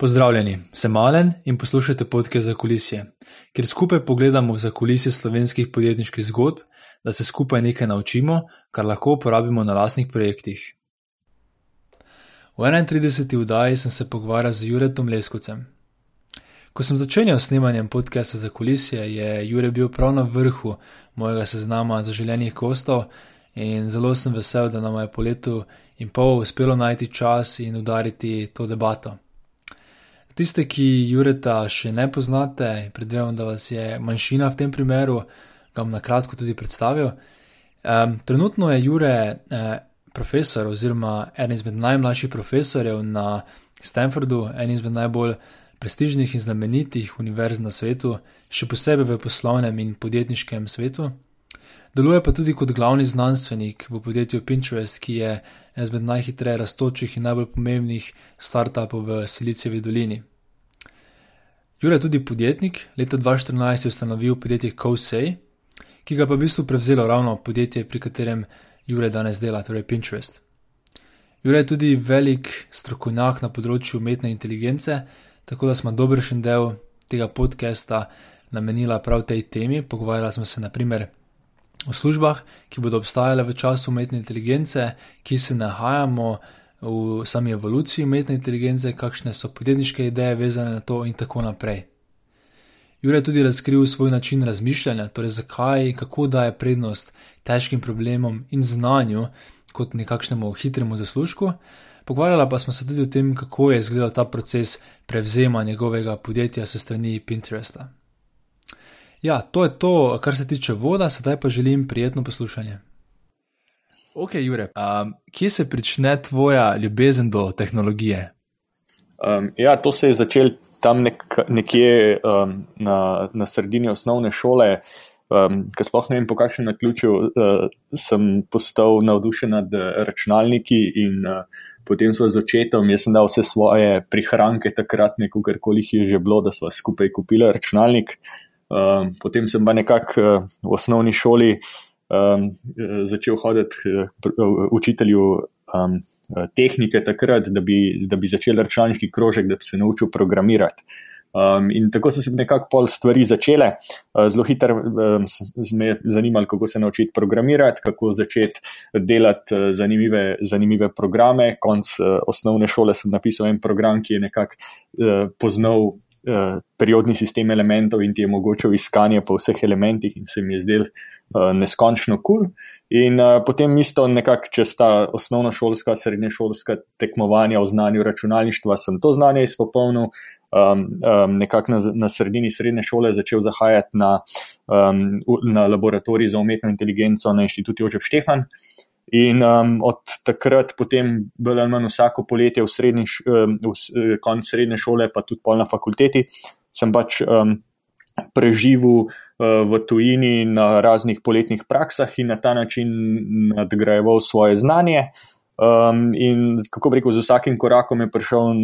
Pozdravljeni, sem Malen in poslušate podke za kulisje, kjer skupaj pogledamo za kulisje slovenskih podjetniških zgodb, da se skupaj nekaj naučimo, kar lahko uporabimo na lastnih projektih. V 31. vdaji sem se pogovarjal z Juretom Leskovcem. Ko sem začenjal snemanjem podcasta za kulisje, je Jure bil prav na vrhu mojega seznama zaželenih gostov in zelo sem vesel, da nam je po letu in pol uspelo najti čas in udariti to debato. Tiste, ki Jureta še ne poznate, predvidevam, da vas je manjšina v tem primeru, ga bom na kratko tudi predstavil. Um, trenutno je Jure eh, profesor oziroma eden izmed najmlajših profesorjev na Stanfordu, en izmed najbolj prestižnih in znamenitih univerz na svetu, še posebej v poslovnem in podjetniškem svetu. Deluje pa tudi kot glavni znanstvenik v podjetju Pinterest, ki je eden izmed najhitreje raztočih in najbolj pomembnih startupov v Silicijevi dolini. Jure je tudi podjetnik, leta 2014 je ustanovil podjetje Kosei, ki ga pa v bistvu prevzelo ravno podjetje, pri katerem Jure danes dela, torej Pinterest. Jure je tudi velik strokovnjak na področju umetne inteligence, tako da smo dobršen del tega podcasta namenila prav tej temi. Pogovarjala smo se naprimer o službah, ki bodo obstajale v času umetne inteligence, ki se nahajamo v sami evoluciji umetne inteligence, kakšne so podjetniške ideje vezane na to in tako naprej. Jure je tudi razkril svoj način razmišljanja, torej zakaj in kako daje prednost težkim problemom in znanju kot nekakšnemu hitremu zaslužku. Pogovarjala pa smo se tudi o tem, kako je izgledal ta proces prevzema njegovega podjetja se strani Pinteresta. Ja, to je to, kar se tiče voda, sedaj pa želim prijetno poslušanje. Ok, Jure, um, kje se začne tvoja ljubezen do tehnologije? Um, ja, to se je začelo tam nek, nekje um, na, na sredini osnovne šole. Um, Ker sploh ne vem, po kakšnem naključju uh, sem postal navdušen nad računalniki in uh, potem so z očetom, jaz sem dal vse svoje prihranke takrat, neko karkoli je že bilo, da smo skupaj kupili računalnik. Um, potem sem pa nekako uh, v osnovni šoli uh, um, začel hoditi k učitelju um, tehnike takrat, da bi, da bi začel računalniški krožek, da bi se naučil programirati. Um, in tako so se nekako pol stvari začele. Uh, zelo hitro um, me je zanimalo, kako se naučiti programirati, kako začeti delati uh, zanimive, zanimive programe. Konc uh, osnovne šole sem napisal en program, ki je nekako uh, poznal uh, periodni sistem elementov in ti je omogočil iskanje po vseh elementih, in se mi je zdel neskončno kul. Cool. In uh, potem isto nekako čez ta osnovnošolska, srednješolska tekmovanja o znanju računalništva sem to znanje izpopolnil. Um, um, nekako na, na sredini srednje šole začel zahajati na, um, na laboratorij za umetno inteligenco na inštitutu Jožef Štefan. In um, od takrat, potem, bolj ali manj vsako poletje, v, srednji, v konc srednje šole, pa tudi pol na fakulteti, sem pač um, preživel v tujini na raznih poletnih praksah in na ta način nadgrajeval svoje znanje. Um, in kako rekel, z vsakim korakom je prišel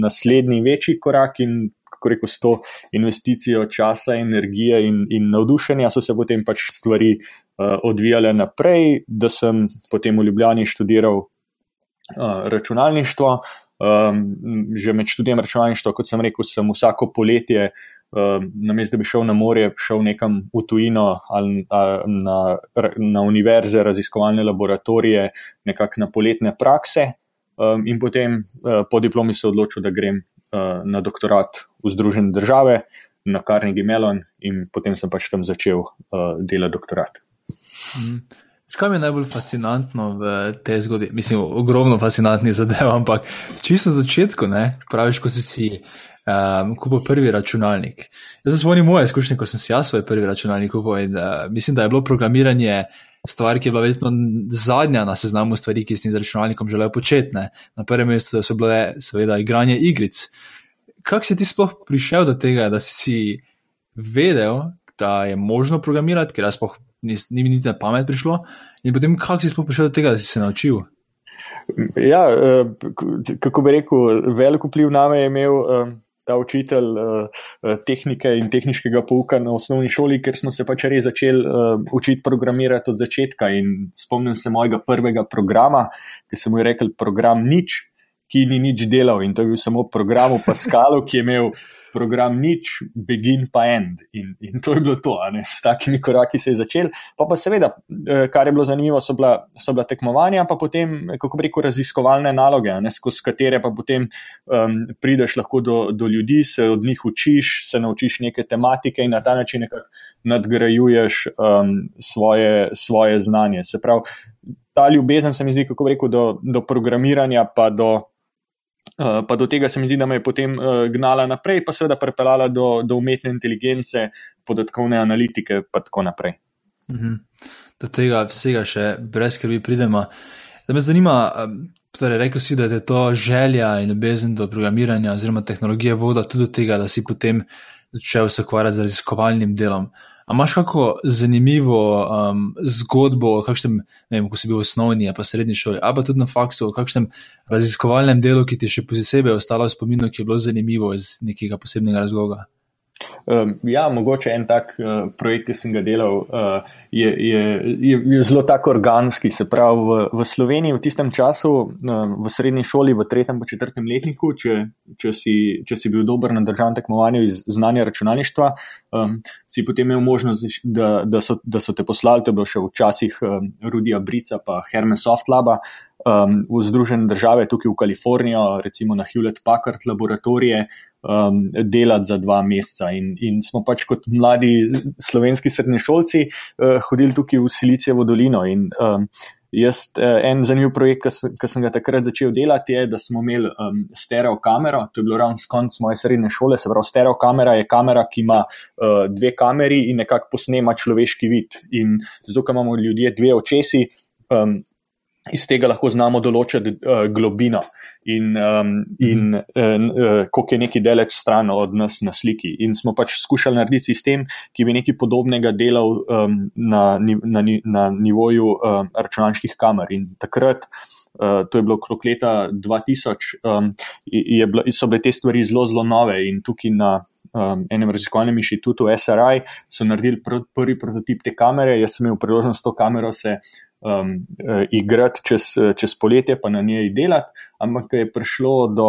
naslednji večji korak, in kako rekel, s to investicijo časa, energije in, in navdušenja so se potem pač stvari uh, odvijale naprej, da sem potem v Ljubljani študiral uh, računalništvo. Um, že med študijem računalništva, kot sem rekel, sem vsako poletje, um, namesto da bi šel na morje, šel nekam v tujino ali na, na univerze, raziskovalne laboratorije, nekako na poletne prakse. Um, in potem uh, po diplomi se odločil, da grem uh, na doktorat v Združene države, na Carnegie Mellon, in potem sem pač tam začel uh, delati doktorat. Mm. Kaj mi je najbolj fascinantno v tej zgodbi? Mislim, ogromno fascinantnih zadev, ampak čisto na začetku, ne, praviš, ko si si um, kupil prvi računalnik. Jaz sem spomnil moje izkušnje, ko sem si jaz svoj prvi računalnik kupil in uh, mislim, da je bilo programiranje stvar, ki je bila vedno zadnja na seznamu stvari, ki sem z računalnikom želel početi. Ne. Na prvem mestu so bile, seveda, igranje igric. Kako si ti sploh prišel do tega, da si vedel, da je možno programirati, ker jaz sploh ni mi niti na pamet prišlo, in potem kako si sploh prišel do tega, da si se naučil? Ja, eh, kako bi rekel, veliko vpliv na me je imel. Eh, ta učitelj uh, tehnike in tehničnega pouka na osnovni šoli, ker smo se pač res začeli uh, učiti programirati od začetka. In spomnim se mojega prvega programa, ki sem mu rekel program nič. Ki ni nič delal in to je bil samo program v Pascalu, ki je imel program nič, begin pa end. In, in to je bilo to, s takimi koraki se je začel. Pa pa seveda, eh, kar je bilo zanimivo, so bila, so bila tekmovanja, pa potem, kako reko, raziskovalne naloge, ne, skozi katere pa potem um, prideš lahko do, do ljudi, se od njih učiš, se naučiš neke tematike in na ta način nekako nadgrajuješ um, svoje, svoje znanje. Se pravi, ta ljubezen se mi zdi, kako reko, do, do programiranja pa do. Eh, pa do tega se mi zdi, da me je potem uh, gnala naprej, pa seveda pripeljala do, do umetne inteligence, podatkovne analitike in tako naprej. Mhm. Do tega vsega še brez skrbi pridemo. Da me zanima, torej rekel si, da je to želja in ljubezen do programiranja oziroma tehnologije voda tudi do tega, da si potem začel se ukvarjati z raziskovalnim delom. A imaš kako zanimivo um, zgodbo, kakšnem, ne vem, ko si bil v osnovni ali pa srednji šoli, ali pa tudi na faksu, o kakšnem raziskovalnem delu, ki ti je še posebej ostalo v spominu, ki je bilo zanimivo iz nekega posebnega razloga? Um, ja, mogoče en tak uh, projekt, ki sem ga delal, uh, je, je, je, je zelo tako organski. Se pravi, v, v Sloveniji v tistem času, uh, v srednji šoli, v tretjem in četrtem letniku, če, če, si, če si bil dober na državnem tekmovanju iz znanja računalništva, um, si potem imel možnost, da, da, so, da so te poslali, to je bilo še včasih um, Rudija Brica, pa Hermes Softlaba. Um, v Združene države, tukaj v Kalifornijo, recimo na Hewlett Packard laboratorije, um, delati za dva meseca. In, in smo pač kot mladi slovenski srednješolci uh, hodili tukaj v Silicijevo dolino. In, um, jaz, uh, en zanimiv projekt, ki sem ga takrat začel delati, je, da smo imeli um, stereo kamero. To je bilo ravno konc moje srednje šole. Se pravi, stereo kamera je kamera, ki ima uh, dve kameri in nekako posnema človeški vid. In zato, ker imamo ljudje dve očesi. Um, Iz tega lahko znamo določiti uh, globino in, um, in uh, uh, koliko je neki deleč stran od nas na sliki. In smo pač skušali narediti sistem, ki bi nekaj podobnega delal um, na, na, na nivoju um, računalniških kamer. In takrat, uh, to je bilo okrog leta 2000, um, je bilo, so bile te stvari zelo, zelo nove in tukaj na. Um, enem raziskovalnem inštitutu SRI so naredili pr prvi prototip te kamere. Jaz sem imel priložnost to kamero se uh, um, uh, igrati čez, čez poletje, pa na njej delati, ampak je prišlo do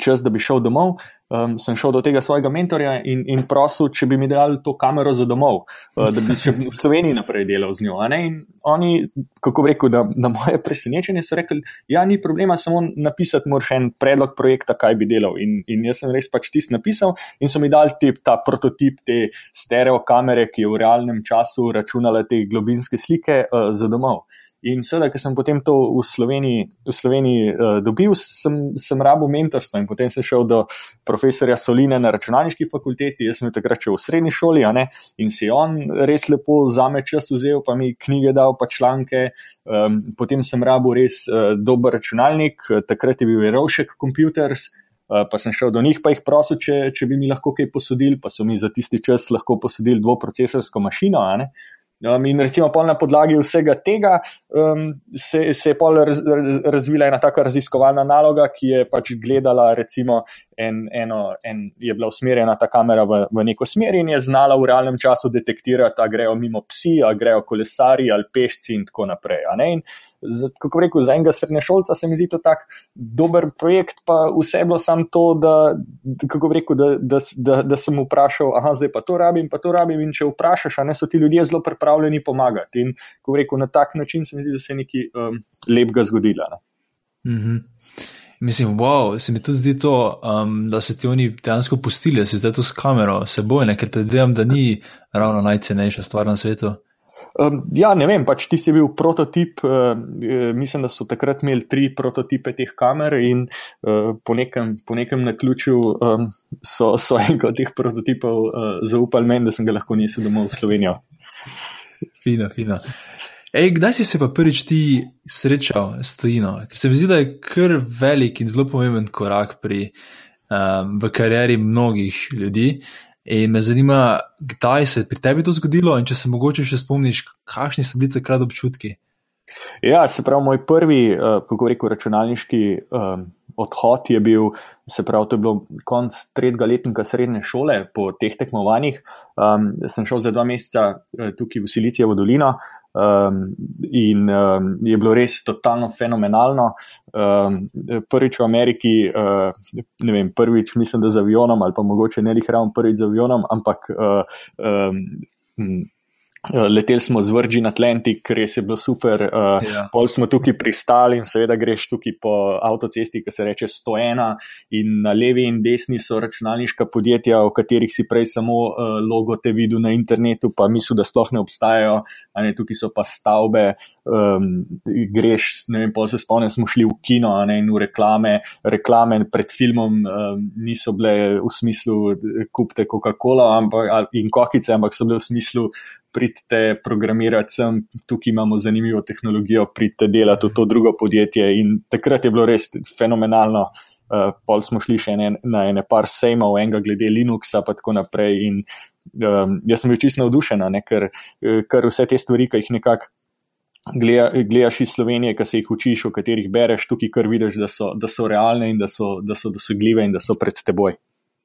čas, da bi šel domov, um, sem šel do tega svojega mentorja in, in prosil, če bi mi dali to kamero za domov, uh, da bi še v Sloveniji naprej delal z njo. In oni, kako rekel, da na moje presenečenje so rekli, ja, ni problema, samo napisati moraš en predlog projekta, kaj bi delal. In, in jaz sem res pač tisti napisal in so mi dali te, ta prototip te stereo kamere, ki je v realnem času računala te globinske slike uh, za domov. In seveda, ker sem potem to v Sloveniji, v Sloveniji uh, dobil, sem, sem rabo mentorstva in potem sem šel do profesorja Soline na računalniški fakulteti. Jaz sem takrat še v srednji šoli in si on res lepo za me čas vzel, pa mi knjige dal, pa članke. Um, potem sem rabo res uh, dober računalnik, takrat je bil Erošek Computers. Uh, pa sem šel do njih, pa jih prosil, če, če bi mi lahko kaj posodili, pa so mi za tisti čas lahko posodili dvoprocesorsko mašino. Uh, Um, in recimo na podlagi vsega tega um, se, se je raz, raz, razvila ena taka raziskovalna naloga, ki je pač gledala, recimo, en, eno, en, je bila usmerjena ta kamera v, v neko smer in je znala v realnem času detektirati, ali grejo mimo psi, ali grejo kolesari, ali pešci in tako naprej. In, z, kako rekel, za enega srednješolca se mi zdi to tak dober projekt, pa vse bilo samo to, da, rekel, da, da, da, da sem vprašal, aha, zdaj pa to rabim, pa to rabim. In če vprašaš, a ne so ti ljudje zelo pripravljeni pomagati. In, kako rekel, na tak način se mi zdi, da se je nekaj um, lepega zgodilo. Mhm. Mislim, wow, se mi tudi zdi to, um, da so ti oni dejansko pustili, da si zdaj tu s kamero seboj, ker predvidevam, da ni ravno najcenejša stvar na svetu. Um, ja, ne vem, pač ti si bil prototip. Uh, mislim, da so takrat imeli tri prototipe teh kamer, in uh, po, nekem, po nekem naključju um, so, so enega od teh prototipov uh, zaupali meni, da sem ga lahko nesel domov v Slovenijo. Fina, fina. Ej, kdaj si se pa prvič ti srečal s Tino? Ker se mi zdi, da je kar velik in zelo pomemben korak pri, um, v karieri mnogih ljudi. In me zanima, kdaj se je pri tebi to zgodilo in če se mogoče še spomniš, kakšni so bili takrat občutki. Ja, se pravi, moj prvi, uh, kako rekel, računalniški um, odhod je bil, se pravi, to je bilo konc tretjega letnika srednje šole po teh tekmovanjih. Um, sem šel za dva meseca uh, tukaj v Silicijevo dolino, um, in um, je bilo res totalno fenomenalno. Um, prvič v Ameriki, uh, ne vem, prvič mislim, da z avionom, ali pa mogoče ne lih ravno prvič z avionom, ampak. Uh, um, leteli smo z Virgin Atlantic, res je bilo super. Uh, ja. Pol smo tukaj pristali in seveda greš tukaj po avtocesti, ki se reče 101, in na levi in desni so računalniška podjetja, o katerih si prej samo uh, logo te videl na internetu, pa misliš, da sploh ne obstajajo. Ne, tukaj so pa stavbe, um, greš, ne vem, pol se spomnim, smo šli v kino ne, in v reklame. Reklame pred filmom um, niso bile v smislu kupte Coca-Cola in kokice, ampak so bile v smislu pridite programirati sem, tukaj imamo zanimivo tehnologijo, pridite delati v to drugo podjetje. In takrat je bilo res fenomenalno. Uh, pol smo šli še ene, na ene par sejmov, enega glede Linuxa, pa tako naprej. In um, jaz sem bil čisto navdušen, ker, eh, ker vse te stvari, ki jih nekako gledaš iz Slovenije, ki se jih učiš, o katerih bereš, tukaj kar vidiš, da so, da so realne in da so, da so dosegljive in da so pred teboj.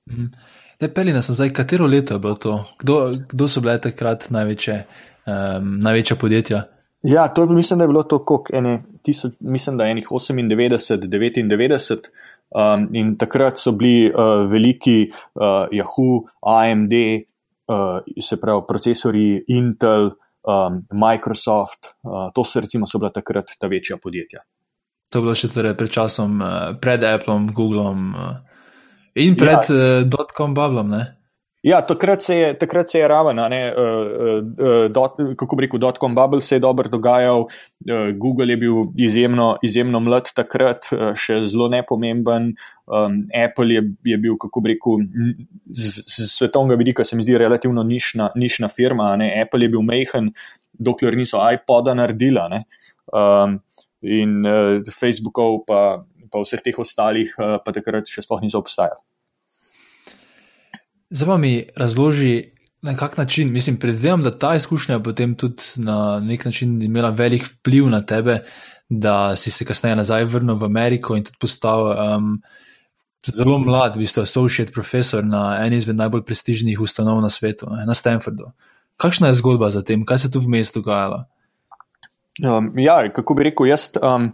Mhm. Da, peli nas nazaj, katero leto je bilo to? Kdo, kdo so bile takrat največje, um, največja podjetja? Ja, to mislim, da je bilo to, kot ene, tisoč, mislim, da je enih 98, 99. Um, in takrat so bili uh, veliki uh, Yahoo, AMD, uh, se pravi procesori Intel, um, Microsoft, uh, to so recimo so bila takrat ta večja podjetja. To je bilo še torej pred časom, uh, pred Appleom, Googlom. Uh. In pred ja. uh, dotcom bublom, ne? Ja, takrat se je, takrat se je raven, uh, uh, dot, kako bi rekel, dotcom bubble se je dobro dogajal, uh, Google je bil izjemno, izjemno mlad takrat, uh, še zelo nepomemben, um, Apple je, je bil, kako bi rekel, z, z svetovnega vidika se mi zdi relativno nišna, nišna firma, ne? Apple je bil mehen, dokler niso iPoda naredila, um, in uh, Facebookov pa pa vseh teh ostalih, eh, pa takrat še sploh niso obstajali. Zdaj pa mi razloži, na kak način, mislim, predvidevam, da ta izkušnja potem tudi na nek način imela velik vpliv na tebe, da si se kasneje nazaj vrnil v Ameriko in tudi postal um, zelo mlad, v bistvu associate professor na eni izmed najbolj prestižnih ustanov na svetu, na Stanfordu. Kakšna je zgodba za tem, kaj se tu vmes dogajalo? Um, ja, kako bi rekel, jaz. Um,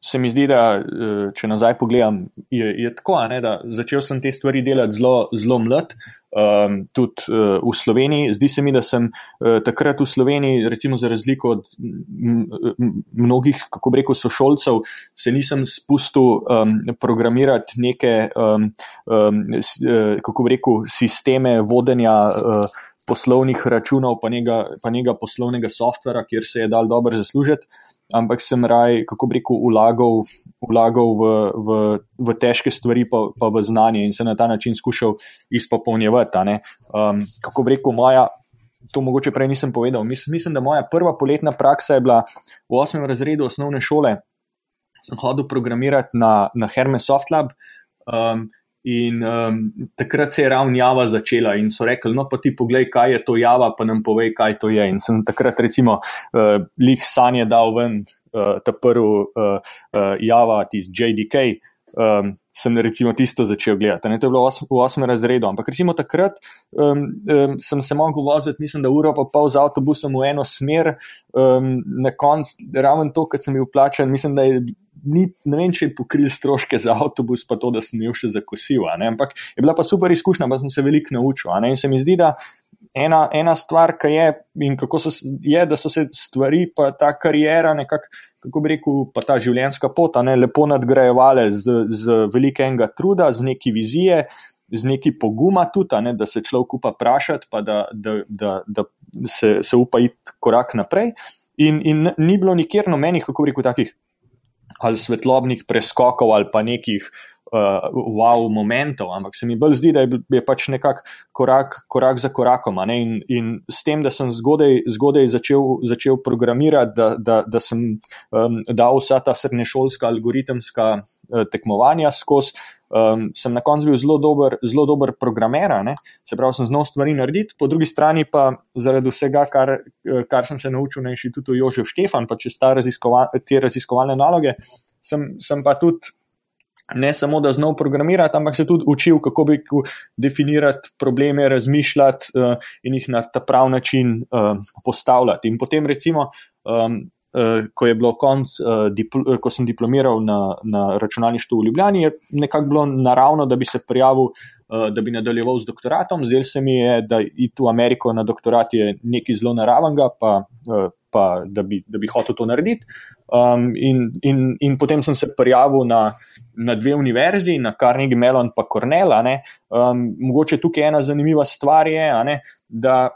se mi zdi, da eh, če nazaj pogledam, je, je tako, ne, da začel sem te stvari delati zelo, zelo mlad, um, tudi uh, v Sloveniji. Zdi se mi, da sem uh, takrat v Sloveniji, recimo za razliko od mnogih, kako rekel, sošolcev, se nisem spustil um, programirati neke, um, um, s, uh, kako rekel, sisteme vodenja. Uh, Poslovnih računov, pa njega, pa njega poslovnega softvera, kjer se je dal dobro zaslužiti ampak sem raj, kako bi rekel, ulagal, ulagal v, v, v težke stvari, pa, pa v znanje in se na ta način skušal izpopolnjevati. Um, kako bi rekel, moja. To mogoče prej nisem povedal. Mislim, da moja prva poletna praksa je bila v osmem razredu osnovne šole. Sem hodil programirati na, na Hermes Softlab um, In um, takrat se je ravno Java začela in so rekli: No, pa ti poglej, kaj je to Java, pa nam povej, kaj to je. In sem takrat, recimo, uh, lih sanje dal ven uh, ta prvi uh, uh, Java, tisti JDK. Um, sem recimo tisto začel gledati. Ne, to je bilo v osmem razredu, ampak recimo takrat um, um, sem se mogel voziti, mislim, da uro pa pol z avtobusom v eno smer, um, na koncu, ravno to, kar sem bil plačen, mislim, da je ni, ne vem, če je pokril stroške za avtobus, pa to, da sem jih še zakosil. Ampak je bila pa super izkušnja, pa sem se veliko naučil. In se mi zdi, da ena, ena stvar, ki je in kako so, je, da so se stvari, pa ta karijera, nekako, kako bi rekel, pa ta življenjska pot, ne, lepo nadgrajevale z, z velikenega truda, z neki vizije. Z neki poguma, tudi, ne, da se človek upa vprašati, pa da, da, da, da se, se upa iti korak naprej. In, in ni bilo nikjer nobenih, kako rekel, takih ali svetlobnih preskokov ali pa nekih uh, wow momentov, ampak se mi bolj zdi, da je, je pač nekako korak, korak za korakom. In, in s tem, da sem zgodaj, zgodaj začel, začel programirati, da, da, da sem um, dal vsa ta srednješolska algoritemska uh, tekmovanja skozi. Um, sem na koncu bil zelo dober, zelo dober programer, se pravi, sem znal stvari narediti, po drugi strani pa zaradi vsega, kar, kar sem se naučil na inštitutu Jožef Štefan, pa čez raziskova, te raziskovalne naloge, sem, sem pa tudi ne samo da znal programirati, ampak se tudi učil, kako bi definirati probleme, razmišljati uh, in jih na ta prav način uh, postavljati. In potem, recimo, um, uh, ko je konc, uh, dipl ko sem diplomiral na, na računalništvu v Ljubljani, je nekako bilo naravno, da bi se prijavil. Da bi nadaljeval z doktoratom, zdaj se mi je, da iti v Ameriko na doktorat je nekaj zelo naravnega, pa, pa da, bi, da bi hotel to narediti. Um, in, in, in potem sem se prijavil na, na dve univerzi, na Carnegie Mellon in Cornell. Um, mogoče tukaj ena zanimiva stvar je, ne, da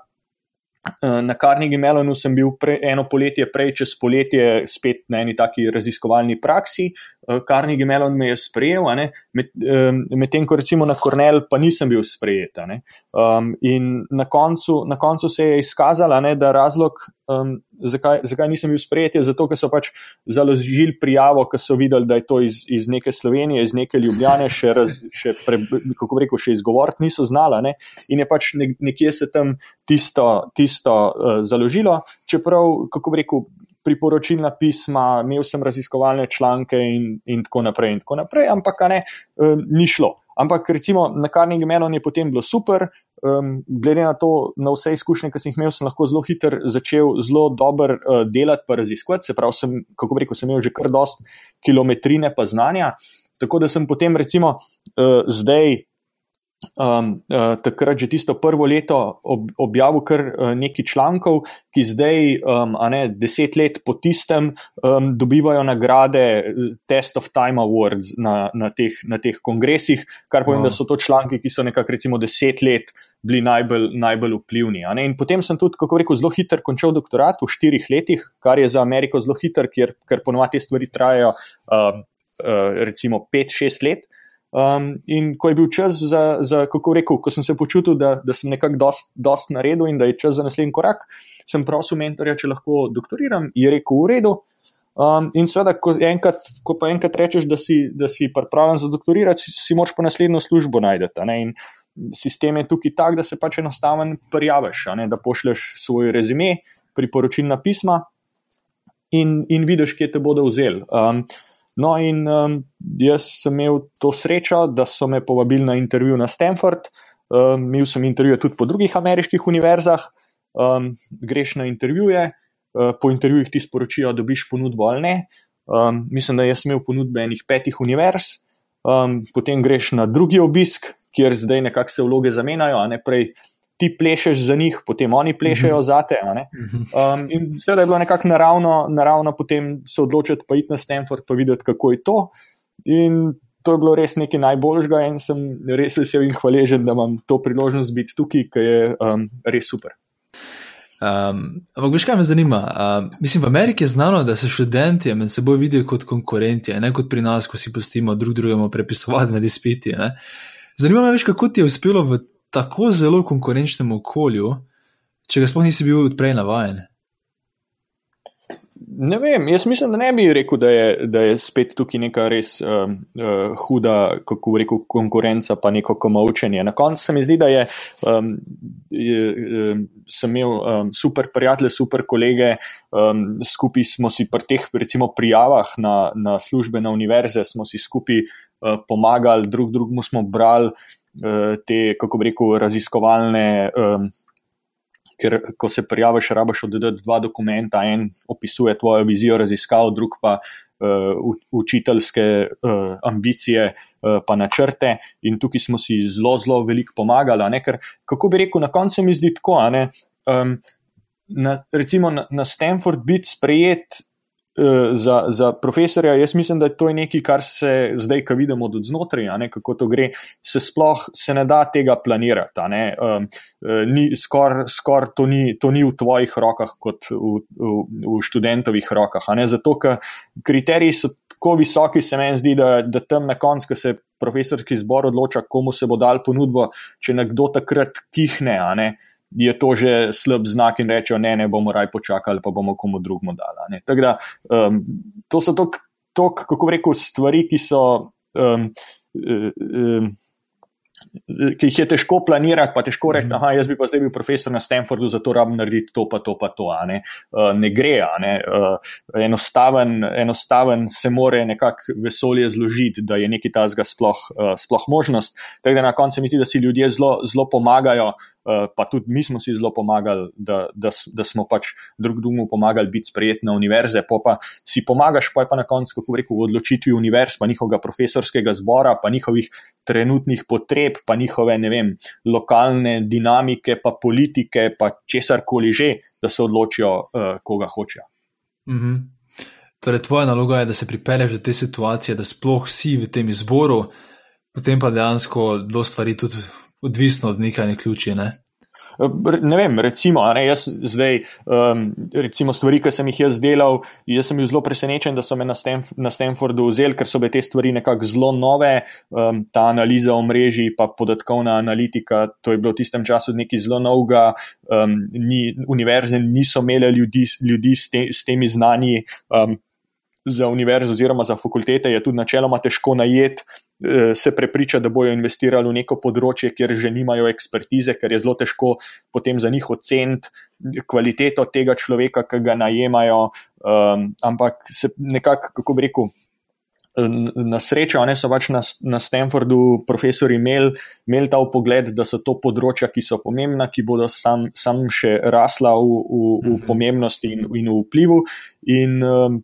uh, na Carnegie Mellonu sem bil pre, eno poletje prej, čez poletje, spet na eni taki raziskovalni praksi. Uh, Carnegie Mellon me je sprejel, medtem med ko recimo na Cornell pa nisem bil sprejet. Um, in na koncu, na koncu se je izkazalo, da razlog um, zakaj, zakaj nisem bil sprejet, je zato, ker so pač založili prijavo, ker so videli, da je to iz, iz neke Slovenije, iz neke Ljubljane, še, raz, še pre, kako rekel, še izgovoriti niso znala. Ne? In je pač ne, nekje se tam tisto, tisto uh, založilo, čeprav, kako rekel. Priporočilna pisma, imel sem raziskovalne članke, in, in tako naprej, in tako naprej, ampak ne, um, ni šlo. Ampak recimo na Carnegie Mellon je potem bilo super, um, glede na to, na vse izkušnje, ki sem jih imel, sem lahko zelo hiter začel zelo dobro uh, delati, pa raziskovati. Se pravi, sem, kako rekel, sem imel že kar dost kilometrine pa znanja. Tako da sem potem recimo uh, zdaj um, uh, takrat že tisto prvo leto ob, objavil kar uh, nekaj člankov, ki zdaj, um, a ne deset let po tistem, um, dobivajo nagrade uh, Test of Time Awards na, na, teh, na teh kongresih, kar pomeni, wow. da so to članki, ki so nekako recimo deset let bili najbolj, najbolj vplivni. In potem sem tudi, kako rekel, zelo hiter končal doktorat v štirih letih, kar je za Ameriko zelo hiter, ker, ker ponovadi te stvari trajajo. Um, Recimo 5-6 let, Um, in ko je bil čas za, za, kako rekel, ko sem se počutil, da, da sem nekako dost, dost naredil in da je čas za naslednji korak, sem prosil mentorja, če lahko doktoriram, je rekel v redu. Um, in seveda, ko, enkrat, ko pa enkrat rečeš, da si, da si pripravljen za doktorirati, si, si moč pa naslednjo službo najdete. In sistem je tukaj tak, da se pač enostaven prijaviš, da pošleš svoj rezime, priporočilna pisma in, in vidiš, kje te bodo vzeli. Um, No, in um, jaz sem imel to srečo, da so me povabili na intervju na Stanford. Um, imel sem intervjuje tudi po drugih ameriških univerzah. Um, greš na intervjuje, uh, po intervjujih ti sporočijo, da dobiš ponudbo ali ne. Um, mislim, da jaz imel ponudbe enih petih univerz, um, potem greš na drugi obisk, kjer zdaj nekako se vloge zamenjajo, a ne prej ti plešeš za njih, potem oni plešajo mhm. za te. Mhm. Um, in seveda je bilo nekako naravno, naravno potem se odločiti, pa iti na Stanford, pa videti, kako je to. In to je bilo res nekaj najboljšega, in sem res vesel in hvaležen, da imam to priložnost biti tukaj, ki je um, res super. Um, ampak, veš, kaj me zanima? Um, mislim, v Ameriki je znano, da se študenti med seboj vidijo kot konkurenti, ne kot pri nas, ko si pustimo drug drugemu prepisovati med izpiti. Ne? Zanima me, veš, kako ti je uspelo v tako zelo konkurenčnem okolju, če ga sploh nisi bil prej navaden? Ne vem, jaz mislim, da ne bi rekel, da je, da je spet tukaj neka res uh, uh, huda, kako rekel, konkurenca, pa neko komovčenje. Na koncu se mi zdi, da je, um, je um, sem imel um, super prijatelje, super kolege, um, skupaj smo si pri teh, recimo, prijavah na, na službe na univerze, smo si skupaj uh, pomagali, drug drugemu smo brali. Eh, te, kako bi rekel, raziskovalne. Um, Ker, ko se prijaviš, rabiš oddati dva dokumenta. En opisuje tvojo vizijo raziskav, drug pa uh, učiteljske uh, ambicije, uh, pa načrte. In tukaj smo si zelo, zelo veliko pomagali. Ker, kako bi rekel, na koncu mi zdi tako. Um, na, recimo na, na Stanford biti sprejet za, za profesorja, jaz mislim, da je to nekaj, kar se zdaj, ko vidimo od znotraj, kako to gre, se sploh se ne da tega planirati. Um, Skoraj skor to, to ni v tvojih rokah, kot v, v, v študentovih rokah. Zato, ker kriteriji so tako visoki, se meni zdi, da, da tam na koncu, ko se profesorski zbor odloča, komu se bo dal ponudbo, če nekdo takrat kihne je to že slab znak in rečejo, ne, ne bomo raj počakali, pa bomo komu drugemu dali. Da, um, to so to, kako rekel, stvari, ki so. Um, um, ki jih je težko planirati, pa težko reči, da jaz bi pa zdaj bil profesor na Stanfordu, zato rabim narediti to, pa to, pa to. Ne, uh, ne gre, ne. Uh, enostaven, enostaven se more nekako vesolje zložiti, da je neki tazga sploh, uh, sploh možnost. Tako da na koncu mi zdi, da si ljudje zelo, zelo pomagajo. Uh, pa tudi mi smo si zelo pomagali, da, da, da smo pač drug drugemu pomagali biti sprejet na univerze. Pa, pa si pomagaš, pa je pa na koncu, kako rekel, v odločitvi univerz, pa njihovega profesorskega zbora, pa njihovih trenutnih potreb, pa njihove, ne vem, lokalne dinamike, pa politike, pa česar koli že, da se odločijo, uh, koga hočejo. -hmm. Torej, tvoja naloga je, da se pripelješ do te situacije, da sploh si v tem izboru, potem pa dejansko do stvari tudi odvisno od nekaj ključje. Ne? Ne vem, recimo, ne, jaz zdaj, um, recimo, stvari, ki sem jih jaz delal, jaz sem bil zelo presenečen, da so me na, Stanf na Stanfordu vzeli, ker so bile te stvari nekako zelo nove. Um, ta analiza omrežij, pa podatkovna analitika, to je bilo v tistem času nekaj zelo novega. Um, ni, univerze niso imele ljudi, ljudi s, te, s temi znanji. Um, Za univerzo oziroma za fakultete je tudi načeloma težko najeti se prepriča, da bojo investirali v neko področje, kjer že nimajo ekspertize, ker je zelo težko potem za njih oceniti kvaliteto tega človeka, ki ga najemajo. Um, ampak se nekako, kako bi rekel. Na srečo, ne so pač na, na Stanfordu profesori imeli, imeli ta pogled, da so to področja, ki so pomembna, ki bodo sam, sam še rasla v, v, v mhm. pomembnosti in, in v vplivu. In um,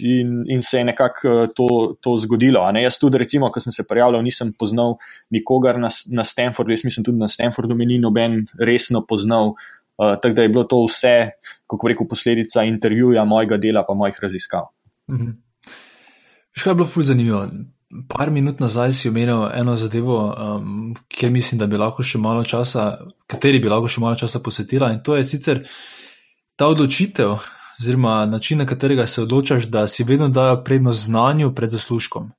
in, in se je nekako eh, to, to zgodilo. Jaz tudi, recimo, ko sem se prijavljal, nisem poznal nikogar na, na Stanfordu, jaz mislim tudi na Stanfordu, mi ni noben resno poznal. Uh, tako da je bilo to vse, kako rekel, posledica intervjuja mojega dela, pa mojih raziskav. Mhm. Še kaj je bilo fuz zanimivo? Par minut nazaj si omenil eno zadevo, um, kjer mislim, da bi lahko še malo časa, kateri bi lahko še malo časa posvetila, in to je sicer ta odločitev, oziroma način, na katerega se odločaš, da si vedno dajo prednost znanju pred zaslužkom.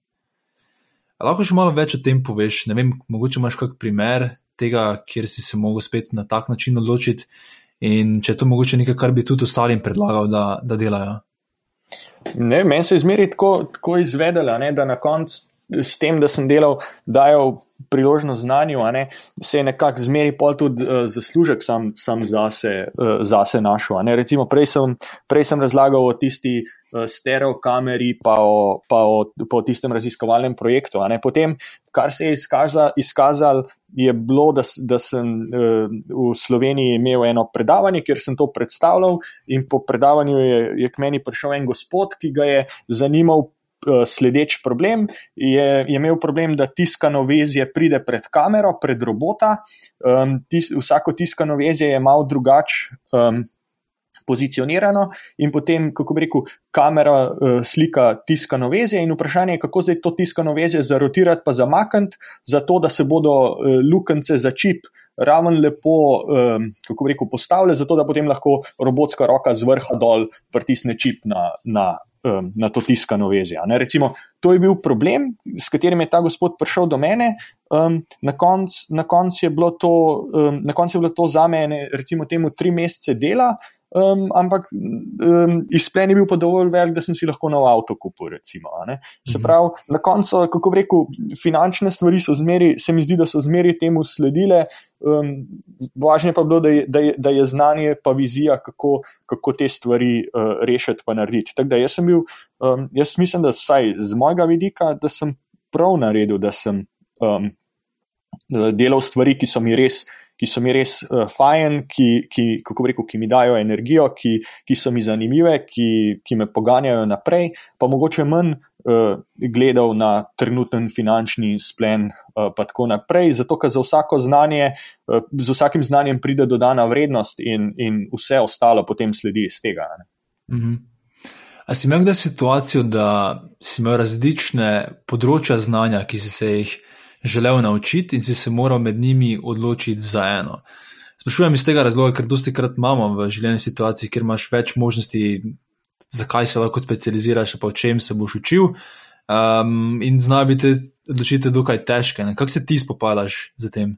Lahko še malo več o tem poveš? Ne vem, mogoče imaš kak primer tega, kjer si se lahko spet na tak način odločiti, in če je to mogoče nekaj, kar bi tudi ostalim predlagal, da, da delajo. Ne, meni se je zmeri tako, tako izvedela, ne, da na koncu s tem, da sem delal, dajo priložnost znanju, se je nekako zmeri pol tudi uh, zaslužek sam, sam zase, uh, zase našel. Recimo prej sem, prej sem razlagal o tisti uh, stereo kameri, pa o, pa o, pa o tistem raziskovalnem projektu. Potem, kar se je izkaza, izkazal, je bilo, da, da sem uh, v Sloveniji imel eno predavanje, kjer sem to predstavljal, in po predavanju je, je k meni prišel en gospod, ki ga je zanimal Eh, sledeč problem. Je, je imel problem, da tiskano vezje pride pred kamero, pred robota. Um, tis, vsako tiskano vezje je malo drugače. Um, Pozicionirano in potem, kako bi rekel, kamera uh, slika tiskano vezje, in vprašanje je, kako zdaj to tiskano vezje zarotirati, pa zamakniti, zato da se bodo uh, luknjice za čip ravno lepo, um, kako bi rekel, postavile, zato da potem lahko robotska roka z vrha dol pritisne čip na, na um, na to tiskano vezje. Recimo, to je bil problem, s katerim je ta gospod prišel do mene. Um, na koncu konc je, um, konc je bilo to za mene, recimo, temu tri mesece dela. Um, ampak um, izplen je bil pa dovolj velik, da sem si lahko nov avto kupil. Recimo, se mhm. pravi, na koncu, kako rekel, finančne stvari so zmeri, se mi zdi, da so zmeri temu sledile. Um, Važno pa je bilo, da je, da, je, da je znanje pa vizija, kako, kako te stvari uh, rešiti in narediti. Tako da jaz sem bil, um, jaz mislim, da saj z mojega vidika, da sem prav naredil, da sem um, delal stvari, ki so mi res ki so mi res uh, fajn, ki, ki, kako rekel, ki mi dajo energijo, ki, ki so mi zanimive, ki, ki me poganjajo naprej, pa mogoče manj uh, gledal na trenuten finančni splen, uh, pa tako naprej. Zato, ker za vsako znanje, uh, z vsakim znanjem pride dodana vrednost in, in vse ostalo potem sledi iz tega. Mhm. A si imel kdaj situacijo, da si imel različne področja znanja, ki si se jih želel naučiti in si se moral med njimi odločiti za eno. Sprašujem iz tega razloga, ker dosti krat imamo v življenju situacij, kjer imaš več možnosti, zakaj se lahko specializiraš, pa v čem se boš učil. Um, in zna biti odločitev dokaj težke. Kako se ti spopadaš z tem?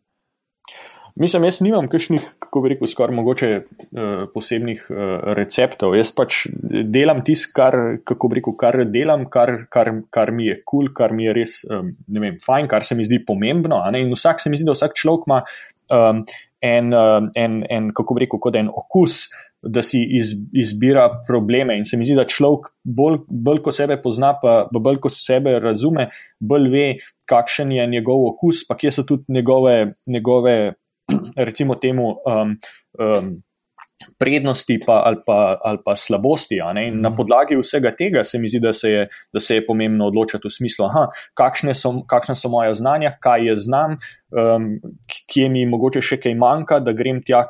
Mislim, jaz nimam kakšnih, kako bi rekel, skoraj mogoče uh, posebnih uh, receptov. Jaz pač delam tisto, kar, kako bi rekel, kar delam, kar, kar, kar mi je kul, cool, kar mi je res, um, ne vem, fajn, kar se mi zdi pomembno. In vsak se mi zdi, da vsak človek ima um, en, um, en, en, kako bi rekel, kot en okus. Da si iz, izbira probleme, in se mi zdi, da človek bolj, bolj ko sebe pozna, pa bolj ko sebe razume, bolj ve, kakšen je njegov okus, pa kje so tudi njegove, njegove recimo temu. Um, um, Prednosti pa, ali, pa, ali pa slabosti. Na mhm. podlagi vsega tega se mi zdi, da se je, da se je pomembno odločiti v smislu, aha, kakšne, so, kakšne so moje znanja, kaj je znam, um, kje mi mogoče še kaj manjka, da grem tja,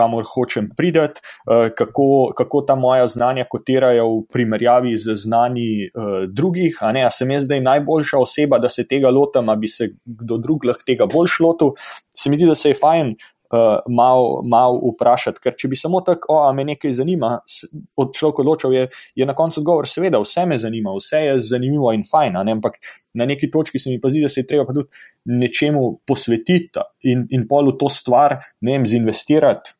kamor hočem prideti, uh, kako, kako ta moja znanja kotirajo v primerjavi z znani uh, drugih. A, ne, a sem jaz zdaj najboljša oseba, da se tega lotim, ali bi se kdo drug lahko tega bolj šlotil. Se mi zdi, da se je fajn uh, malo mal vprašati, ker če bi samo tako, a me nekaj zanima, od človeka odločil, je, je na koncu odgovor, seveda, vse me zanima, vse je zanimivo in fajn, ne? ampak na neki točki se mi pa zdi, da se je treba pa tudi nečemu posvetiti in, in pol v to stvar, ne vem, zinvestirati.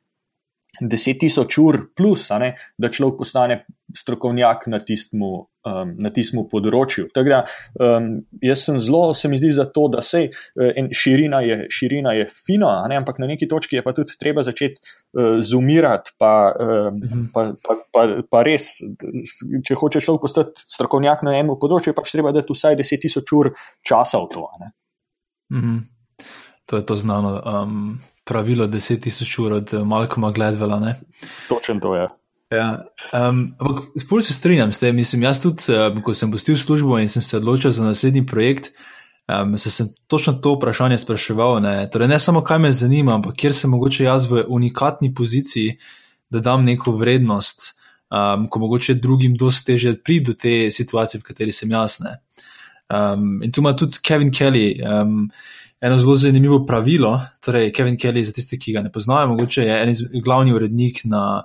10.000 ur plus, ne, da človek postane strokovnjak na tistem um, področju. Da, um, jaz sem zelo, se mi zdi, za to, da se uh, širina, širina je fina, ne, ampak na neki točki je pa tudi treba začeti uh, zumirati, pa, um, pa, pa, pa, pa res, če hočeš človek postati strokovnjak na enem področju, pač treba dati vsaj 10.000 ur časa v to. Mhm. To je to znano. Um, pravilo 10.000 ur od Malkoma Gledvela. Točen to je. Ja, um, ampak sploh se strinjam s tem. Mislim, jaz tudi, um, ko sem postil službo in sem se odločil za naslednji projekt, um, se sem točno to vprašanje spraševal. Ne? Torej, ne samo kaj me zanima, ampak kjer sem mogoče jaz v unikatni poziciji, da dam neko vrednost, um, ko mogoče drugim dosti teže priti do te situacije, v kateri sem jaz. Um, in tu ima tudi Kevin Kelly. Um, eno zelo zanimivo pravilo. Torej, Kevin Kelly, za tiste, ki ga ne poznajo, mogoče je en glavni urednik na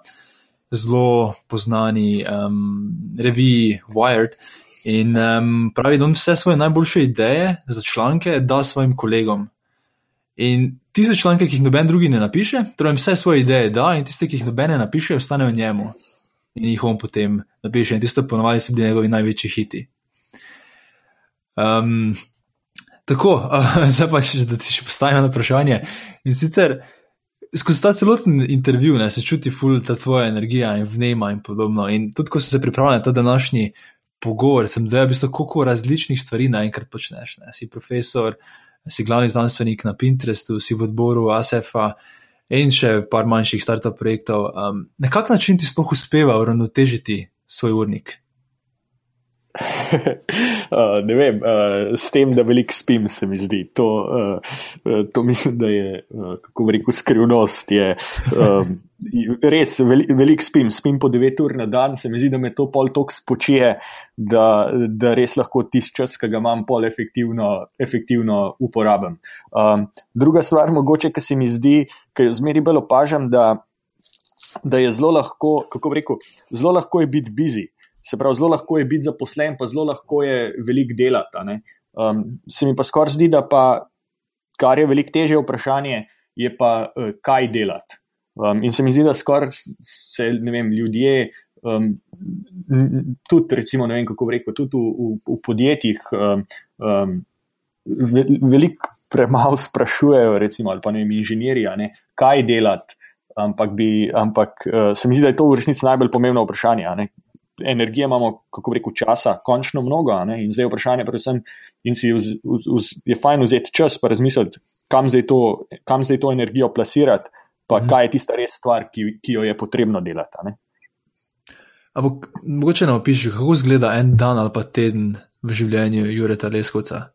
zelo znani um, reviji Wired. In um, pravi, da on vse svoje najboljše ideje za članke da svojim kolegom. In tiste članke, ki jih noben drugi ne napiše, torej vse svoje ideje da, in tiste, ki jih noben ne napiše, ostanejo njemu. In jih on potem napiše, in tiste ponovadi so bili njegovi največji hiti. Um, Tako, uh, zdaj pa še, da ti še postavim na vprašanje. In sicer skozi ta celoten intervju ne, se čuti ful ta tvoja energija in vnema in podobno. In tudi, ko si se pripravljal na ta današnji pogovor, sem dojel, da koliko različnih stvari naenkrat počneš. Ne. Si profesor, si glavni znanstvenik na Pinterestu, si v odboru ASEF-a in še par manjših startup projektov. Um, na kak način ti sploh uspeva uravnotežiti svoj urnik? Uh, ne vem, uh, s tem, da veliko spim, se mi zdi. To, uh, to mislim, da je, uh, kako rekel, skrivnost. Je, um, res, veliko velik spim, spim po 9 ur na dan, se mi zdi, da me to pol tok spočije, da, da res lahko tisti čas, ki ga imam, pol efektivno, efektivno uporabim. Um, druga stvar, mogoče, ki se mi zdi, ker zmeri bolj opažam, da, da je zelo lahko, kako rekel, zelo lahko je biti busy. Se pravi, zelo lahko je biti zaposlen, pa zelo lahko je veliko delati. Um, se mi pa skoraj zdi, da pa, kar je veliko teže vprašanje, je pa, uh, kaj delati. Um, in se mi zdi, da skoraj se vem, ljudje, um, tudi, recimo, ne vem kako rekel, tudi v, v, v podjetjih, um, um, veliko premalo sprašujejo, recimo, ali pa ne vem, inženirji, ne, kaj delati. Ampak, bi, ampak uh, se mi zdi, da je to v resnici najbolj pomembno vprašanje energije imamo, kako rekel, časa, končno mnogo. In zdaj je vprašanje, predvsem, in si vz, vz, vz, je fajn vzeti čas, pa razmisliti, kam zdaj to, kam zdaj to energijo plasirati, pa mhm. kaj je tista res stvar, ki, ki jo je potrebno delati. Ampak mogoče nam opiši, kako izgleda en dan ali pa teden v življenju Jureta Leskovca.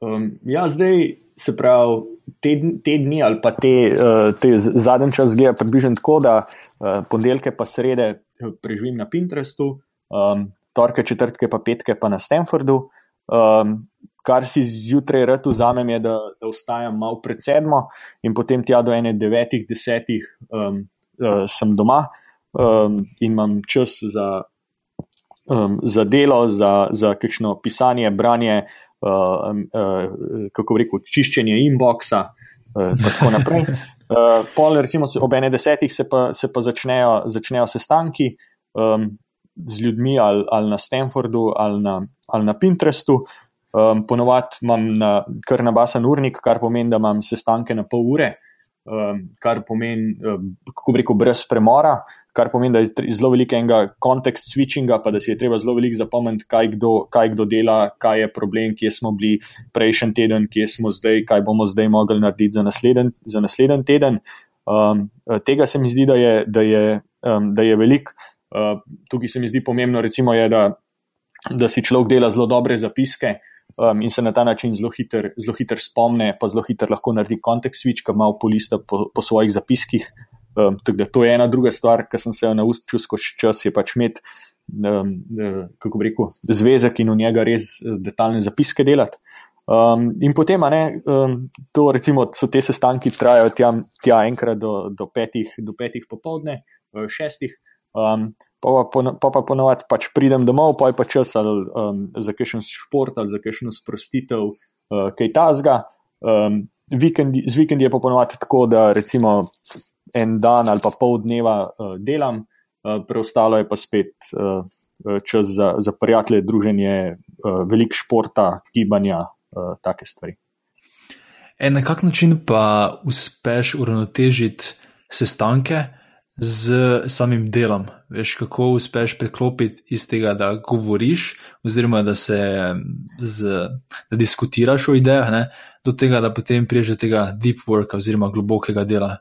Um, ja, zdaj se pravi, te, te dni ali pa te, uh, te zadnji čas zgleda približno tako, da uh, ponedeljke pa srede preživim na Pinterestu, um, torke, četrtke, pa petke pa na Stanfordu. Um, kar si zjutraj rad vzamem, je, da, da vstajam malo pred sedmo in potem tja do ene devetih, desetih um, uh, sem doma um, in imam čas za, um, za delo, za, za kakšno pisanje, branje, uh, uh, kako rekel, čiščenje inboxa. uh, tako naprej. Uh, pol, recimo, ob ene desetih se pa, se pa začnejo, začnejo sestanki um, z ljudmi ali, ali na Stanfordu ali na, ali na Pinterestu. Um, ponovadi imam na, kar na basen urnik, kar pomeni, da imam sestanke na pol ure, um, kar pomeni, um, kako reko, brez premora, kar pomeni, da je zelo veliko enega kontekst switchinga, pa da si je treba zelo veliko zapomniti, kaj kdo, kaj kdo dela, kaj je problem, kje smo bili prejšnji teden, kje smo zdaj, kaj bomo zdaj mogli narediti za naslednji za nasleden teden. Um, tega se mi zdi, da je, da je, um, da je velik. Uh, tukaj se mi zdi pomembno, recimo, je, da, da si človek dela zelo dobre zapiske. Um, in se na ta način zelo hitro hiter spomne, pa zelo hitro lahko naredi kontekst switch, ki malo polista po, po svojih zapiskih, Um, tako da to je ena druga stvar, ki sem se jo naučil skozi čas, je pač imeti, um, kako bi rekel, zvezek in v njega res eh, detaljne zapiske delati. Um, in potem, ne, um, to recimo so te sestanki, trajajo tja, tja enkrat do, do, petih, do petih popovdne, šestih. Um, pa pa, pa, pa ponovadi pač pridem domov, pa je pa čas ali um, za kakšen šport ali za kakšno sprostitev, uh, kaj tasga. Um, vikend, z vikendi je pa ponovadi tako, da recimo en dan ali pa pol dneva uh, delam, uh, preostalo je pa spet uh, čas za, za prijatelje, druženje, uh, velik športa, gibanja, uh, take stvari. En na kak način pa uspeš uravnotežiti sestanke z samim delom? Veš, kako uspeš preklopiti iz tega, da govoriš, oziroma da se z, da diskutiraš o idejah, ne, do tega, da potem priješ do tega deep worka oziroma globokega dela.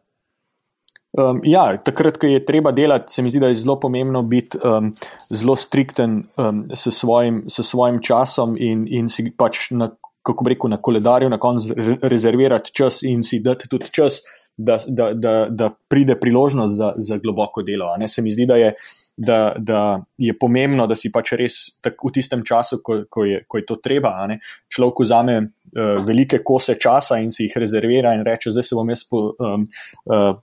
Um, ja, takrat, ko je treba delati, se mi zdi, da je zelo pomembno biti um, zelo strikten um, s, svojim, s svojim časom in, in si pač na, kako bi rekel, na koledarju na koncu rezervirati čas in si dati tudi čas, da, da, da, da pride priložnost za, za globoko delo. Se mi zdi, da je, da, da je pomembno, da si pač res tak, v tistem času, ko, ko, je, ko je to treba. Človek vzame uh, velike kose časa in si jih rezervira in reče, zdaj se bom jaz. Po, um, uh,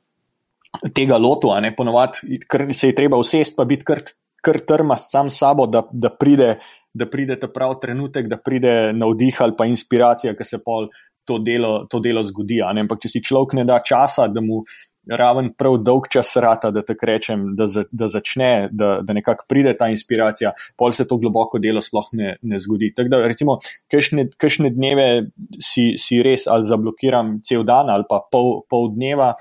tega lotu, a ne ponovadi, ker se je treba usesti, pa biti kar, trma sam s sabo, da, da, pride, da pride ta pravi trenutek, da pride navdih ali pa inspiracija, ki se pol to delo, to delo zgodi. Ampak če si človek ne da časa, da mu raven prav dolg čas rata, da tako rečem, da, za, da začne, da, da nekako pride ta inspiracija, pol se to globoko delo sploh ne, ne zgodi. Tako da, recimo, kakšne dneve si, si res ali zablokiram cel dan ali pa pol, pol dneva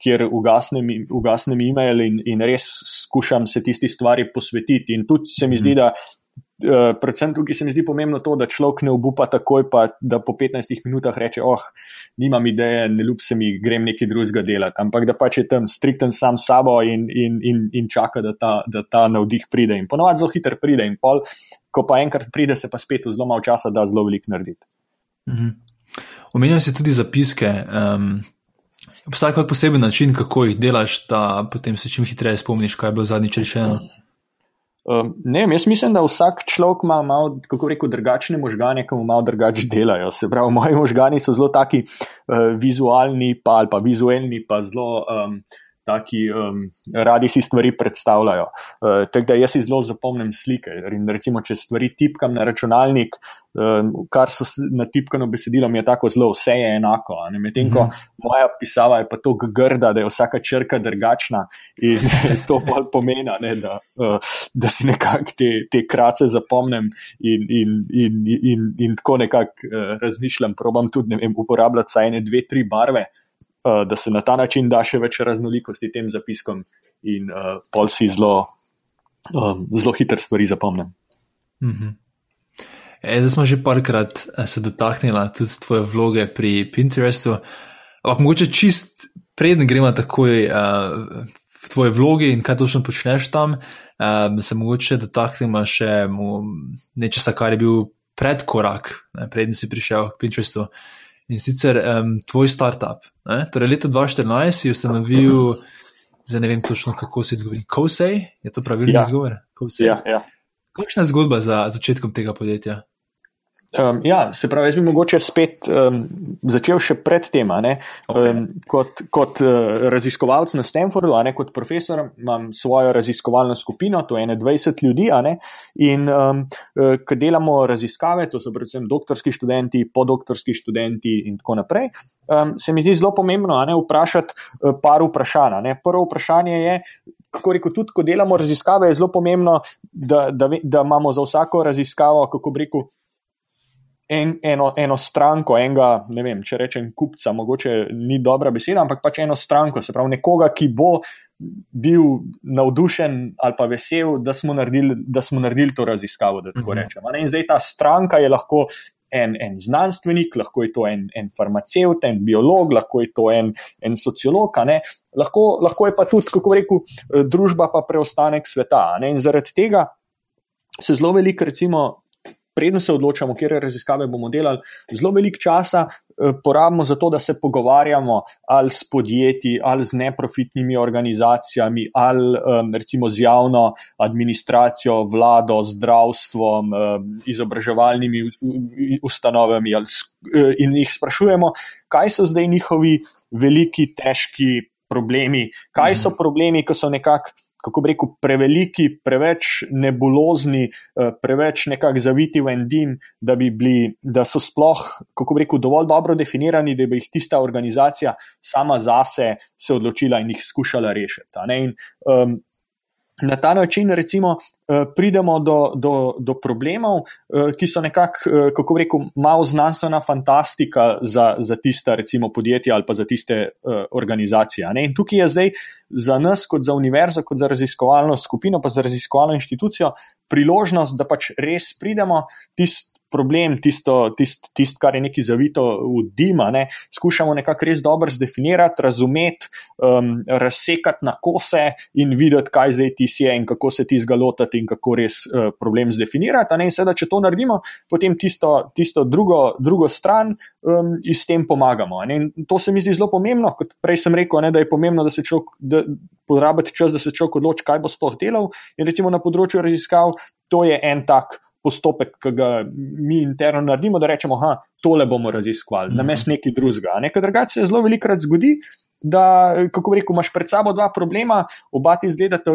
kjer ugasnem, ugasnem e-mail in, in res skušam se tisti stvari posvetiti. In tudi se mi zdi, mhm. da. Uh, predvsem tukaj se mi zdi pomembno to, da človek ne obupa takoj, pa da po 15 minutah reče: Oh, nimam ideje, ne ljub se mi, grem nekaj drugega delati. Ampak da pač je tam strikten sam s sabo in, in, in, in čaka, da ta, da ta navdih pride. In ponovadi zelo hitro pride, in pol, ko pa enkrat pride, se pa spet v zelo malo časa da zelo veliko narediti. Omenjajo se tudi zapiske. Um, Obstaja kak poseben način, kako jih delaš, da potem se čim hitreje spomniš, kaj je bilo zadnjič rečeno? Um, ne, jaz mislim, da vsak človek ima malo, kako reko, drugačne možgane, ki mu malo drugače delajo. Se pravi, moji možgani so zelo taki uh, vizualni, pa, ali pa vizualni, pa zelo. Um, taki um, radi si stvari predstavljajo. Uh, tako da jaz si zelo zapomnim slike. Recimo, če stvari tipkam na računalnik, um, kar so na tipkano besedilo, mi je tako zelo, vse je enako. Medtem ko -hmm. moja pisava je pa tako grda, da je vsaka črka drugačna in to bolj pomeni, ne, da, uh, da si nekako te, te krace zapomnim in, in, in, in, in tako nekako uh, razmišljam. Probam tudi vem, uporabljati saj ene, dve, tri barve. Eh, da se na ta način da še več raznolikosti tem zapiskom, in uh, pol si zelo, um, zelo hitro stvari zapomnim. Mm -hmm. e, zdaj smo že parkrat se dotaknili tudi tvoje vloge pri Pinterestu. Ampak mogoče čist preden gremo takoj uh, v tvoje vloge in kaj točno počneš tam, uh, se mogoče dotaknemo še nečesa, kar je bil predkorak, ne, preden si prišel k Pinterestu. In sicer um, tvoj startup. Ne? Torej, leta 2014 si ustanovil, zdaj ne vem točno, kako se izgovori, Kosej, je to pravilno ja. izgovor? Ja, ja. Kakšna je zgodba za začetkom tega podjetja? Um, ja, se pravi, jaz bi mogoče spet um, začel še pred tem. Okay. Um, kot kot uh, raziskovalec na Stanfordu, ne, kot profesor, imam svojo raziskovalno skupino, to je 21 ljudi. In um, ko delamo raziskave, to so predvsem doktorski študenti, podoktorski študenti in tako naprej, se mi zdi zelo pomembno ne, vprašati uh, par vprašanj. Prvo vprašanje je, kako rekel, tudi ko delamo raziskave, je zelo pomembno, da, da, da imamo za vsako raziskavo, kako rekel en, eno, eno stranko, enega, ne vem, če rečem, kupca, mogoče ni dobra beseda, ampak pač eno stranko, se pravi, nekoga, ki bo bil navdušen ali pa vesel, da smo naredili, da smo naredili to raziskavo. Da tako mhm. rečem. In zdaj ta stranka je lahko. En, en znanstvenik, lahko je to en, en farmaceut, en biolog, lahko je to en, en sociolog, lahko, lahko je pa tudi, kako rekel, družba, pa preostanek sveta. In zaradi tega se zelo veliko, recimo, preden se odločamo, kje raziskave bomo delali, zelo veliko časa eh, porabimo za to, da se pogovarjamo ali s podjetji, ali z neprofitnimi organizacijami, ali recimo z javno administracijo, vlado, zdravstvom, izobraževalnimi ustanovami eh, in jih sprašujemo, kaj so zdaj njihovi veliki, težki problemi, kaj so mhm. problemi, ki so nekako kako bi rekel, preveliki, preveč nebulozni, eh, preveč nekako zaviti v en dim, da, bi bili, da so sploh, kako bi rekel, dovolj dobro definirani, da bi jih tista organizacija sama zase se odločila in jih skušala rešiti. In, um, Na ta način, recimo, eh, pridemo do, do, do problemov, eh, ki so nekako, eh, kako rekel, malo znanstvena fantastika za, za tiste, recimo, podjetja ali pa za tiste organizacije. Ne? In tukaj je zdaj za nas, kot za univerzo, kot za raziskovalno skupino, pa za raziskovalno inštitucijo, priložnost, da pač res pridemo tisto problem, tisto, tist, tist, kar je neki zavito v dima, ne, skušamo nekako res dobro zdefinirati, razumeti, um, razsekati na kose in videti, kaj zdaj ti je in kako se ti zgalotati in kako res uh, problem zdefinirati. In seveda, če to naredimo, potem tisto, tisto drugo, drugo stran um, in s tem pomagamo. In to se mi zdi zelo pomembno, kot prej sem rekel, ne, da je pomembno, da se človek. Porabiti čas, da se človek odloči, kaj bo sploh delal. In recimo na področju raziskav, to je en tak postopek, ki ga mi interno naredimo, da rečemo, da tole bomo raziskovali, na mestu nekaj drugega. Nekaj drugače se zelo velikokrat zgodi. Da, kako rekel, imaš pred sabo dva problema, oba ti izgledata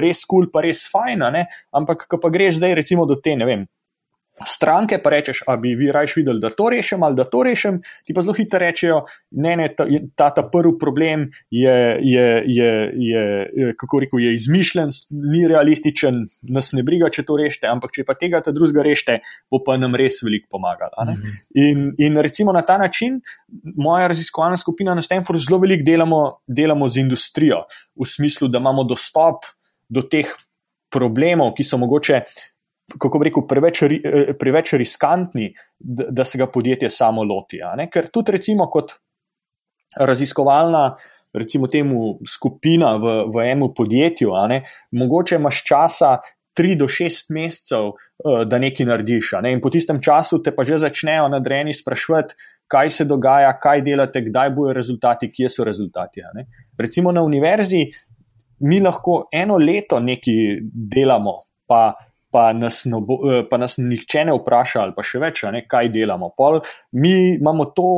res kul, cool, pa res fajn, ampak ko pa greš zdaj, recimo, do te, ne vem, stranke, pa rečeš, da bi vi rajš videli, da to rešim ali da to rešim, ti pa zelo hitro rečejo, ne, ne, ta, ta, ta prvi problem je, je, je, je, kako rekel, je izmišljen, ni realističen, nas ne briga, če to rešite, ampak če pa tega ta drugega rešite, bo pa nam res veliko pomagalo. Mhm. In, in recimo na ta način, moja raziskovalna skupina na Stanfordu zelo veliko delamo, delamo z industrijo, v smislu, da imamo dostop do teh problemov, ki so mogoče kako bi rekel, preveč, eh, preveč riskantni, da, da se ga podjetje samo loti. Ker tudi, recimo, kot raziskovalna, recimo, temu skupina v, v enem podjetju, mogoče imaš časa. Tri do šest mesecev, eh, da nekaj narediš. Ne? In po tistem času te pa že začnejo nadrejeni sprašvati, kaj se dogaja, kaj delate, kdaj bojo rezultati, kje so rezultati. Recimo na univerzi mi lahko eno leto nekaj delamo, pa pa nas, bo, eh, pa nas nihče ne vpraša, ali pa še več, ne, kaj delamo. Pol, mi imamo to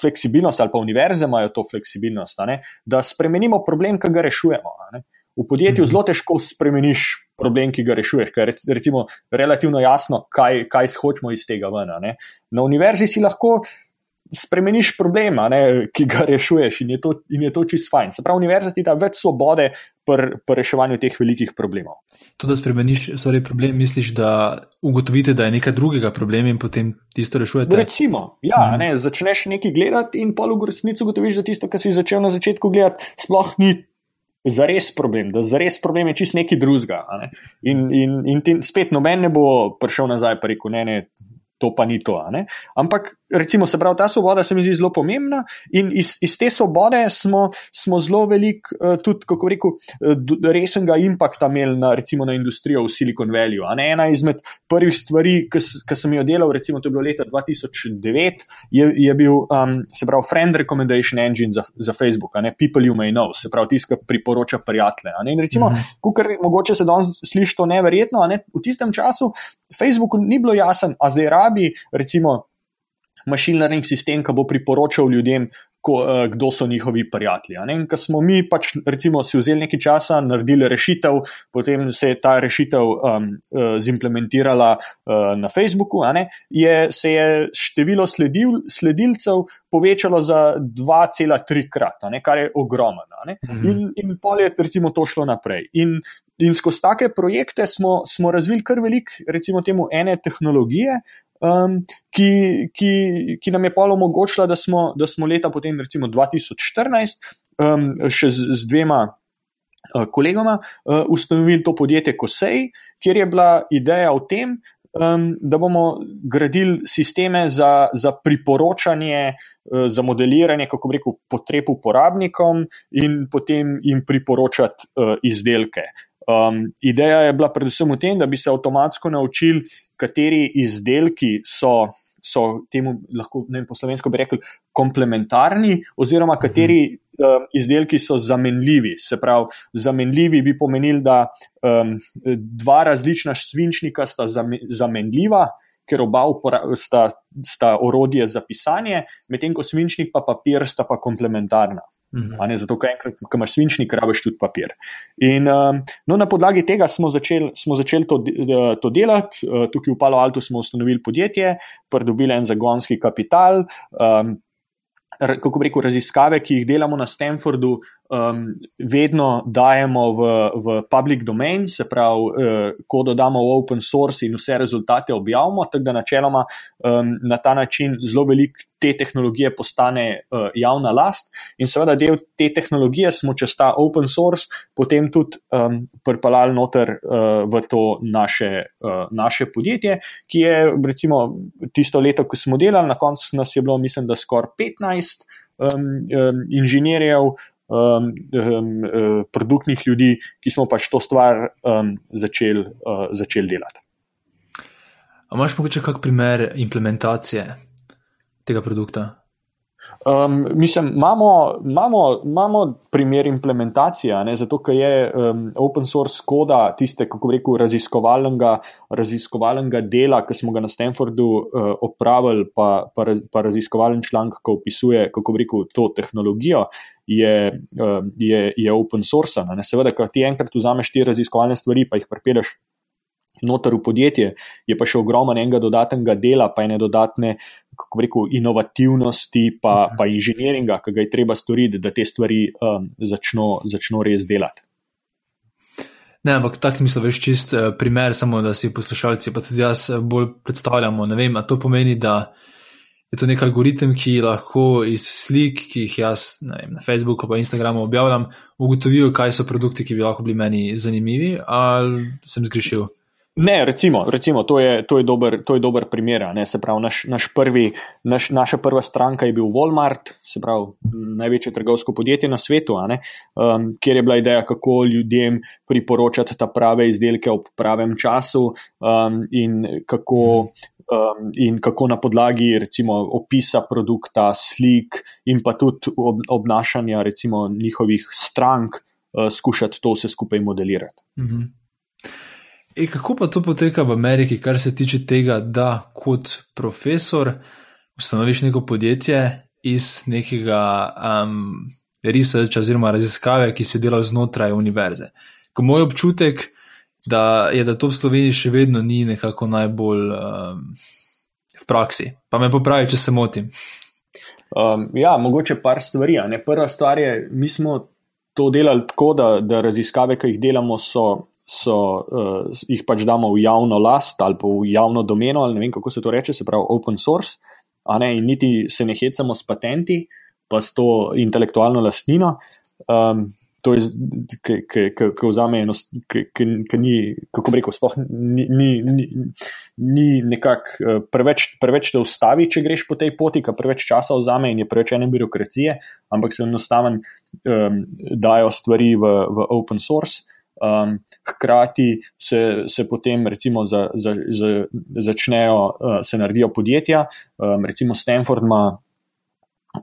fleksibilnost, ali pa univerze imajo to fleksibilnost, ne, da spremenimo problem, ki ga rešujemo. Ne. V podjetju mhm. zelo težko spremeniš problem, ki ga rešuješ, ker je recimo, relativno jasno, kaj, kaj hočemo iz tega ven. Na univerzi si lahko spremeniš problem, ki ga rešuješ, in je to, to čist fajn. Se pravi, univerza ti da več svobode pri reševanju teh velikih problemov. To, da spremeniš svoj problem, misliš, da ugotovite, da je nekaj drugega problem in potem tisto rešujete? Recimo, ja, hmm. ne, začneš nekaj gledati in pol v resnici ugotoviš, da tisto, kar si začel na začetku gledati, sploh ni. Za res problem, da za res problem je čist nekaj drugega. Ne? In, in, in ti, spet noben ne bo prišel nazaj in rekel: ne, ne, to pa ni to. Ampak, recimo, se pravi, ta svoboda se mi zdi zelo pomembna in iz, iz te svobode smo, smo zelo velik, uh, tudi, kako rekel, uh, resnega impakta imeli na, recimo, na industrijo v Silicon Valley. Ena izmed prvih stvari, ki sem jo delal, recimo, to je bilo leta 2009, je, je bil, um, se pravi, Friend Recommendation Engine za, za Facebook, ne People You May Know, se pravi, tisti, ki priporoča prijatelje. In recimo, uh mhm. -huh. kar mogoče se danes sliši to neverjetno, ne? v tistem času Facebooku ni bilo jasno, a zdaj raje uporabi, recimo. Machine learning sistem, ki bo priporočal ljudem, ko, uh, kdo so njihovi prijatelji. Ker smo mi pač, recimo, si vzeli nekaj časa, naredili rešitev, potem se je ta rešitev um, zimplementirala uh, na Facebooku, je, se je število sledil, sledilcev povečalo za 2,3 krat, kar je ogromno. Mhm. In, in pol je recimo to šlo naprej. In, in skozi take projekte smo, smo razvili kar veliko, recimo, temu ene tehnologije, um, ki, ki, ki nam je pa omogočila, da smo, da smo leta potem, recimo 2014, um, še z, z dvema uh, kolegoma uh, ustanovili to podjetje Kosej, kjer je bila ideja o tem, um, da bomo gradili sisteme za, za priporočanje, uh, za modeliranje, kako rekel, potreb uporabnikom in potem jim priporočati uh, izdelke. Um, ideja je bila predvsem v tem, da bi se avtomatsko naučili, kateri izdelki so, so temu, lahko ne vem, po slovensko bi rekli, komplementarni, oziroma mhm. kateri um, izdelki so zamenljivi. Se pravi, zamenljivi bi pomenili, da um, dva različna svinčnika sta zamenljiva. Ker oba sta, sta orodje za pisanje, medtem ko svinčnik pa papir sta pa komplementarna. -hmm. ne, zato, ker enkrat, ko imaš svinčnik, rabiš tudi papir. In, um, no, na podlagi tega smo začeli začel to, to delati. Uh, tukaj v Palo Alto smo ustanovili podjetje, pridobili en zagonski kapital. Um, Kako rekel, raziskave, ki jih delamo na Stanfordu, um, vedno dajemo v, v public domain, se pravi, uh, ko dodamo v open source in vse rezultate objavimo, tako da načeloma um, na ta način zelo veliko te tehnologije postane uh, javna last. In seveda del te tehnologije smo čez ta open source potem tudi um, pripeljali noter uh, v to naše, uh, naše podjetje, ki je recimo tisto leto, ko smo delali, na koncu nas je bilo, mislim, da skoraj 15 um, um, inženirjev um, um, uh, produktnih ljudi, ki smo pač to stvar um, začeli uh, začel delati. Ali imaš mogoče kak primer implementacije tega produkta? Um, mislim, imamo, imamo, imamo primer implementacije, ne, zato ker je um, open source koda tiste, kako rekel, raziskovalnega, raziskovalnega dela, ki smo ga na Stanfordu uh, opravili, pa, pa, pa raziskovalen članek, ki opisuje, kako rekel, to tehnologijo. Je, um, je, je open source. Ne? Seveda, ko ti enkrat vzameš te raziskovalne stvari, pa jih pripeleš noter v podjetje, je pa še ogromno enega dodatnega dela, pa ene dodatne, kako rekel, inovativnosti, pa, pa inženiringa, ki ga je treba storiti, da te stvari um, začno, začno res delati. Ne, ampak tak smisel, veš, čist uh, primer, samo da si poslušalci, pa tudi jaz eh, bolj predstavljamo. Ne vem, a to pomeni, da je to nek algoritem, ki lahko iz slik, ki jih jaz vem, na Facebooku in Instagramu objavljam, ugotovijo, kaj so produkti, ki bi lahko bili meni zanimivi, ali sem zgrešil. Ne, recimo, recimo to, je, to, je dober, to je dober primer. Se pravi, naš, naš prvi, naš, naša prva stranka je bil Walmart, se pravi, največje trgovsko podjetje na svetu, um, kjer je bila ideja, kako ljudem priporočati ta prave izdelke ob pravem času um, in, kako, um, in kako na podlagi recimo, opisa produkta, slik in pa tudi ob, obnašanja recimo, njihovih strank uh, skušati to vse skupaj modelirati. Mm -hmm. E, kako pa to poteka v Ameriki, kar se tiče tega, da kot profesor ustanoviš neko podjetje iz nekega um, researcha oziroma raziskave, ki se dela znotraj univerze? Ko moj občutek da je, da to v Sloveniji še vedno ni nekako najbolj um, v praksi. Pa me popravi, če se motim. Um, ja, mogoče par stvari. Prva stvar je, mi smo to delali tako, da, da raziskave, ki jih delamo, so so, uh, jih pač damo v javno last ali pa v javno domeno, ali ne vem kako se to reče, se pravi open source, ne, in niti se ne hecamo s patenti, pa s to intelektualno lastnino. Um, To je, ki vzame eno, ki ni, kako bi rekel, sploh ni, ni, ni, ni nekako uh, preveč, preveč te ustavi, če greš po tej poti, ki preveč časa vzame in je preveč ene birokracije, ampak se enostavno um, dajo stvari v, v open source. Um, hkrati se, se potem, recimo, za, za, za, začnejo, uh, se naredijo podjetja. Um, recimo, Stanford ima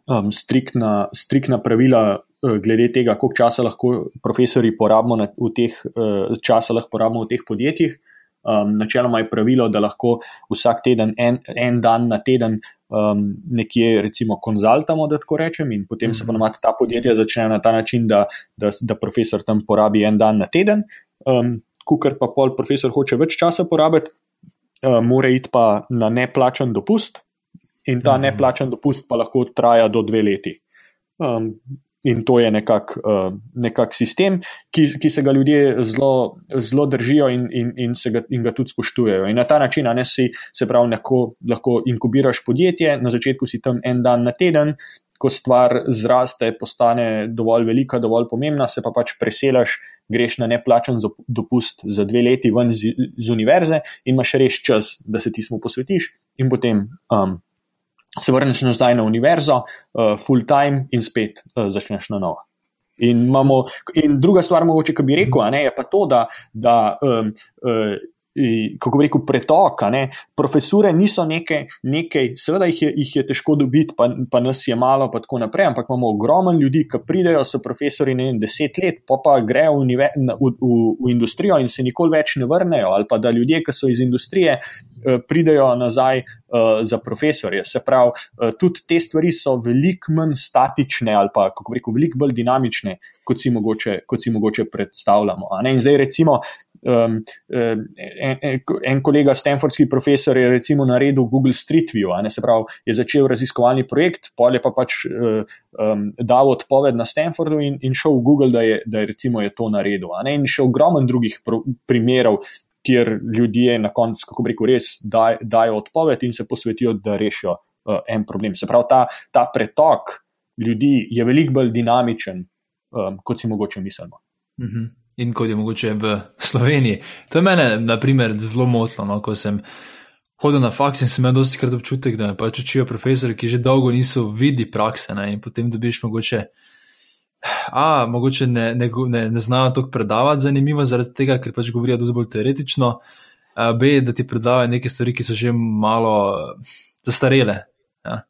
um, striktna, striktna pravila glede tega, koliko časa lahko profesori porabimo na, v teh, uh, časa lahko porabimo v teh podjetjih. Um, načeloma je pravilo, da lahko vsak teden, en, en dan na teden, um, nekje recimo konzultamo, da tako rečem, in potem se Mhm. ponovadi ta podjetja začnejo na ta način, da, da, da profesor tam porabi en dan na teden. Um, Kukar pa pol profesor hoče več časa porabiti, uh, mora iti pa na neplačen dopust, in ta Mhm. neplačen dopust pa lahko traja do dve leti. Um, in to je nekak, uh, nekak sistem, ki, ki se ga ljudje zelo, držijo in, in, in, ga, in ga tudi spoštujejo. In na ta način, ne si, se pravi, neko, lahko inkubiraš podjetje, na začetku si tam en dan na teden. Ko stvar zraste, postane dovolj velika, dovolj pomembna, se pa pač preselaš, greš na neplačen dopust za dve leti ven z, z univerze in imaš res čas, da se ti smo posvetiš, in potem um, se vrneš nazaj na univerzo, uh, full time in spet uh, začneš na novo. In, imamo, in druga stvar, mogoče, ki bi rekel, ne, je pa to, da, da um, uh, kako bi rekel, pretok. a ne. Profesure niso nekaj, nekaj seveda jih je, jih je težko dobiti, pa, pa nas je malo, pa tako naprej, ampak imamo ogromno ljudi, ki pridejo, so profesori ne vem, deset let, pa pa grejo v, na- v, v, v industrijo in se nikoli več ne vrnejo, ali pa da ljudje, ki so iz industrije, eh, pridejo nazaj uh, za profesorje. Se pravi, uh, tudi te stvari so veliko manj statične ali pa, kako bi rekel, veliko bolj dinamične, kot si mogoče, kot si mogoče predstavljamo. In zdaj recimo. Um, um, en, en, kolega, Stanfordski profesor, je recimo naredil Google Street View, ne se pravi, je začel raziskovalni projekt, pol je pa pač uh, um, dal odpoved na Stanfordu in, in šel v Google, da je, da je recimo je to naredil. ne. In še ogromen drugih pro, primerov, kjer ljudje na koncu, kako rekel, res daj, dajo odpoved in se posvetijo, da rešijo uh, en problem. Se pravi, ta, ta pretok ljudi je veliko bolj dinamičen, um, kot si mogoče mislimo. Mhm. In kot je mogoče v Sloveniji. To je mene, na primer, zelo motilo, no, ko sem hodil na faks in sem imel dosti krat občutek, da me pač učijo profesori, ki že dolgo niso videli prakse. Ne, in potem dobiš mogoče. A, mogoče ne, ne, ne, ne znajo tako predavati, zanimivo zaradi tega, ker pač govorijo bolj teoretično. A, B, da ti predavajo neke stvari, ki so že malo eh, zastarele. Ja.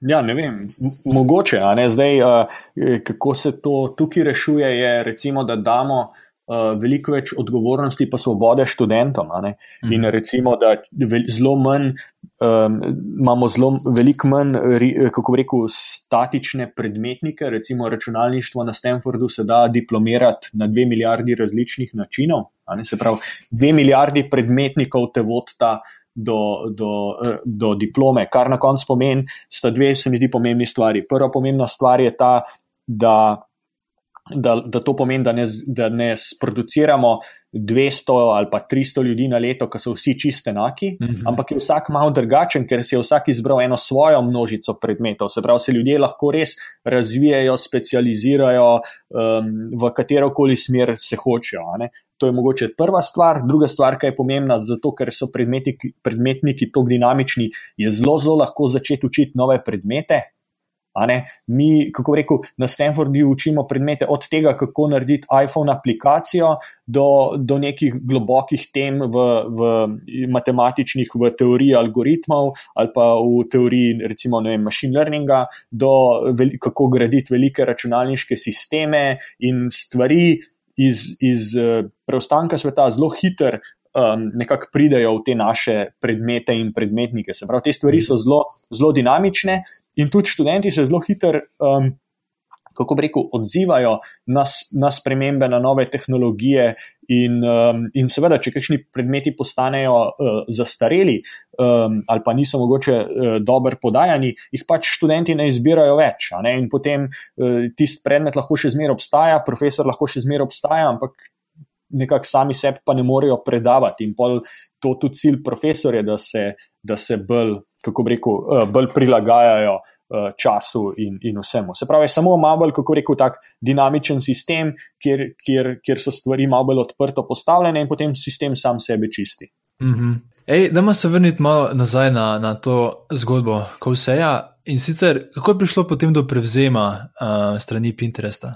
Ja, ne vem, mogoče, a ne zdaj, uh, kako se to tukaj rešuje, je recimo, da damo uh, veliko več odgovornosti pa svobode študentom. ne. In recimo, da zelo manj, um, imamo zelo veliko manj, kako bi rekel, statične predmetnike, recimo računalništvo na Stanfordu se da diplomirati na dve milijardi različnih načinov, se pravi, dve milijardi predmetnikov te vodta do, do, eh, do diplome, kar na koncu pomeni, sta dve, se mi zdi, pomembni stvari. Prva pomembna stvar je ta, da, da, da to pomeni, da ne, da ne sproduciramo 200 ali pa 300 ljudi na leto, ki so vsi čist enaki, Mhm. ampak je vsak malo drugačen, ker si je vsak izbral eno svojo množico predmetov. Se pravi, se ljudje lahko res razvijajo, specializirajo um, v katero koli smer se hočejo. To je mogoče prva stvar. Druga stvar, ki je pomembna, zato ker so predmetniki, predmetniki tako dinamični, je zelo, zelo lahko začeti učiti nove predmete. Mi, kako rekel, na Stanfordu učimo predmete od tega, kako narediti iPhone aplikacijo, do, do nekih globokih tem v, v matematičnih, v teoriji algoritmov ali pa v teoriji, recimo, vem, machine learninga, do veli, kako graditi velike računalniške sisteme in stvari iz, iz eh, preostanka sveta zelo hiter. Um, nekako pridejo v te naše predmete in predmetnike. Se pravi, te stvari so zelo, zelo dinamične, in tudi študenti se zelo hitro, um, kako bi rekel, odzivajo na, na spremembe, na nove tehnologije. In, um, in seveda, če kakšni predmeti postanejo uh, zastareli um, ali pa niso mogoče uh, dobro podajani, jih pač študenti ne izbirajo več. Ne? In potem uh, tisti predmet lahko še zmeraj obstaja, profesor lahko še zmeraj obstaja, ampak nekako sami sebi pa ne morejo predavati. In pol to tudi cilj profesorja, da se, da se bolj, kako bi rekel, eh, bolj prilagajajo eh, času in, in vsemu. Se pravi, samo malo bolj, kako rekel, tak dinamičen sistem, kjer, kjer, kjer so stvari malo bolj odprto postavljene in potem sistem sam sebe čisti. Mhm. Ej, dajmo se vrniti malo nazaj na, na to zgodbo Kouseja. In sicer, kako je prišlo potem do prevzema uh, strani Pinteresta?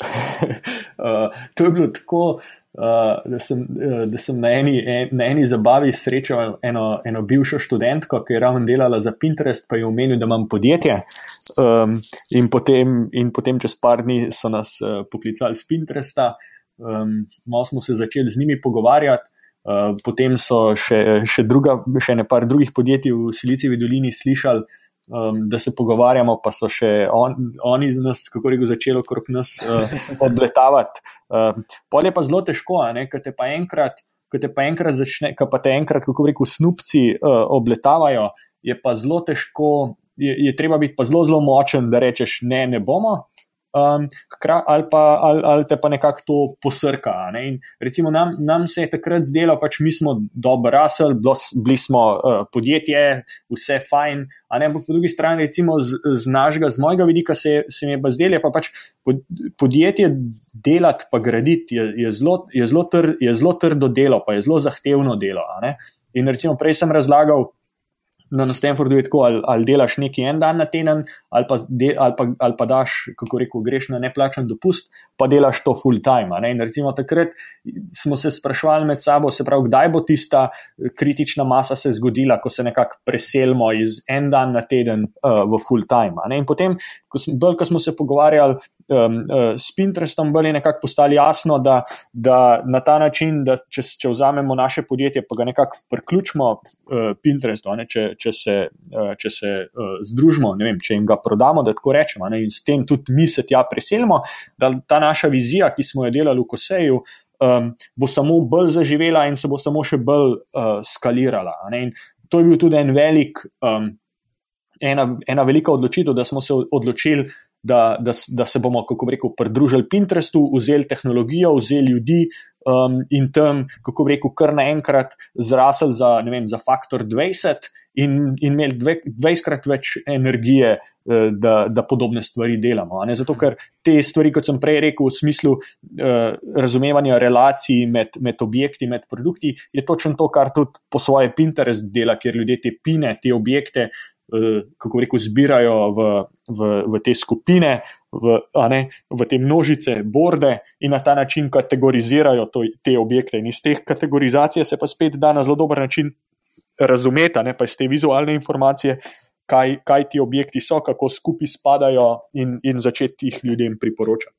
uh, to je bilo tako, uh, da, sem, uh, da sem na eni, en, na eni zabavi srečal eno, eno bivšo študentko, ki je ravno delala za Pinterest, pa je omenil, da imam podjetje. Um, in, potem, in potem čez par dni so nas uh, poklicali z Pinteresta, um, malo smo se začeli z njimi pogovarjati. Uh, potem so še, še, druga, še nekaj drugih podjetij v Silicijevi dolini slišali, um, da se pogovarjamo, pa so še on, oni z nas, kako reko, začeli okrog nas uh, odletavati. Uh, Pol je pa zelo težko, ker te pa enkrat, ko te pa enkrat začne, pa te enkrat, kako reko, snupci uh, obletavajo, je pa zelo težko, je, je treba biti pa zelo, zelo močen, da rečeš ne, ne bomo um, ali, pa, ali, ali te pa nekako to posrka. Ne? Recimo, nam, nam se je takrat zdelo, pač mi smo dobro rasli, bili smo uh, podjetje, vse fajn. Ampak po drugi strani, recimo z, z našega, z mojega vidika, se, se mi je pa zdelo, pa pač podjetje delati, pa graditi je, je, zelo, je, zelo tr, je zelo trdo delo, pa je zelo zahtevno delo. In recimo prej sem razlagal na Stanfordu je tako, ali, ali delaš neki en dan na teden, ali pa, de, ali pa, ali pa daš, kako reko, greš na neplačen dopust, pa delaš to full time. In recimo takrat smo se sprašvali med sabo, se pravi, kdaj bo tista kritična masa se zgodila, ko se nekako preselimo iz en dan na teden uh, v full time. In potem, ko smo, bolj, ko smo se pogovarjali um, uh, s Pinterestom, bolj je nekako postalo jasno, da, da na ta način, da če, če vzamemo naše podjetje, pa ga nekako priključimo uh, Pinterestu, ne, če, če se, uh, če se uh, združimo, vem, če jim ga prodamo, da tako rečemo, ne, in s tem tudi mi se tja preselimo, da ta naša vizija, ki smo jo delali v Koseju, um, bo samo bolj zaživela in se bo samo še bolj uh, skalirala. To je bil tudi en velik. Um, Ena, ena velika odločitev, da smo se odločili, da, da, da se bomo, kako rekel, pridružili Pinterestu, vzeli tehnologijo, vzeli ljudi um, in tam, kako rekel, kar naenkrat zrasel za, vem, za faktor 20 in, in imeli 20krat več energije, eh, da, da podobne stvari delamo. Zato, ker te stvari, kot sem prej rekel, v smislu uh, razumevanja relacij med, med objekti, med produkti, je točno to, kar tudi po svoje Pinterest dela, kjer ljudje te pine, te objekte. Eh, kako reko, zbirajo v, v, v te skupine, v, ne, v te množice, borde in na ta način kategorizirajo to, te objekte. In iz teh kategorizacij se pa spet da na zelo dober način razumeti, ne pa iz te vizualne informacije, kaj, kaj ti objekti so, kako skupaj spadajo in, in začeti jih ljudem priporočati.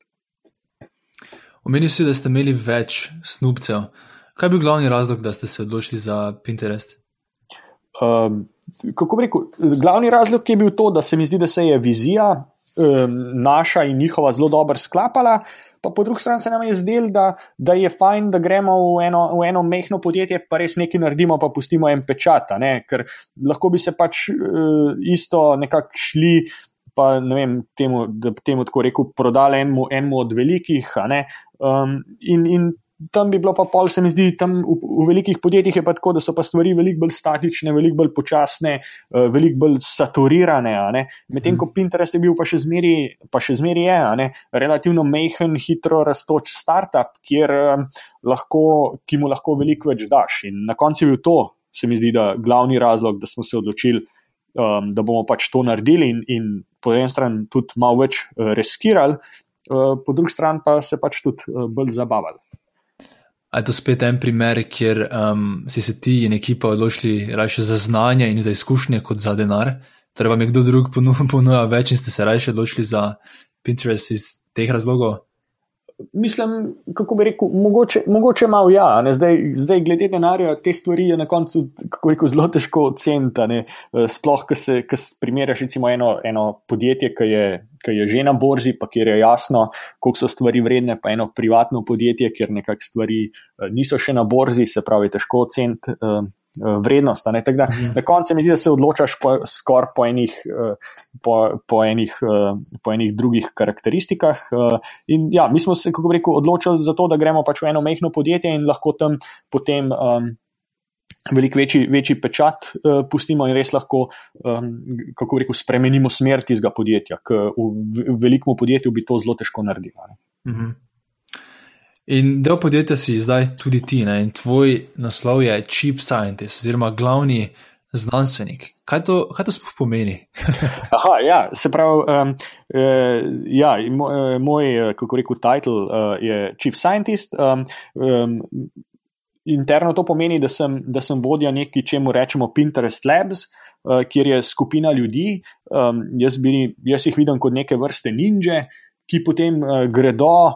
Omenili ste, da ste imeli več snupcev. Kaj je bil glavni razlog, da ste se odločili za Pinterest? Um, kako bi rekel, glavni razlog je bil to, da se mi zdi, da se je vizija um, naša in njihova zelo dobro sklapala. Pa po drugi strani se nam je zdelo, da, da je fajn, da gremo v eno, v eno mehko podjetje, pa res nekaj naredimo, pa pustimo en pečat. Ker lahko bi se pač uh, isto nekako šli, pa ne vem, temu, da bi temu tako rekel, prodali enemu, enemu od velikih. Um, in, in tam bi bilo pa pol, se mi zdi, tam v, v velikih podjetjih je pa tako, da so pa stvari veliko bolj statične, veliko bolj počasne, uh, veliko bolj saturirane. Medtem ko Pinterest je bil pa še zmeri, pa še zmeri je, ne? relativno mehen, hitro rastoč startup, kjer, um, lahko, ki mu lahko veliko več daš. In na koncu je bil to, se mi zdi, da glavni razlog, da smo se odločili. Um, da bomo pač to naredili, in, in po eni strani tudi malo več uh, riskirali, uh, po drugi strani pa se pač tudi uh, bolj zabavali. Ali je to spet en primer, kjer um, si se ti in ekipa odločili raje za znanje in za izkušnje kot za denar? Torej, vam je kdo drug ponudil več in ste se raje odločili za Pinterest iz teh razlogov? Mislim, kako bi rekel, mogoče, mogoče malo ja. Zdaj, zdaj, glede denarja, te stvari je na koncu rekel, zelo težko oceniti. Eh, sploh, ko se primerjaš recimo eno, eno podjetje, ki je, ki je že na borzi, pa kjer je jasno, koliko so stvari vredne, pa eno privatno podjetje, kjer nekakšne stvari eh, niso še na borzi, se pravi, težko oceniti. Uh, Eh, vrednost. Da, mhm. Na koncu mi zdi, da se odločaš po, skoraj po, eh, po, po, enih, eh, po enih drugih karakteristikah. In ja, mi smo se, kako rekel, odločili za to, da gremo pač v eno mehko podjetje in lahko tam potem. Um, Veliko večji, večji pečat uh, pustimo in res lahko, um, kako rekel, spremenimo smer tistega podjetja, ker v, v velikem podjetju bi to zelo težko naredili. Uh mhm. -huh. In del podjetja si zdaj tudi ti, ne? in tvoj naslov je Chief Scientist, oziroma glavni znanstvenik. Kaj to, kaj to sploh pomeni? Aha, ja, se pravi, um, uh, ja, moj, eh, moj, eh, kako rekel, titel uh, je Chief Scientist. Um, um, interno to pomeni, da sem, da sem vodja nekaj, čemu rečemo Pinterest Labs. Uh, kjer je skupina ljudi, um, jaz, bi, jaz jih vidim kot neke vrste ninja, ki potem uh, gredo um,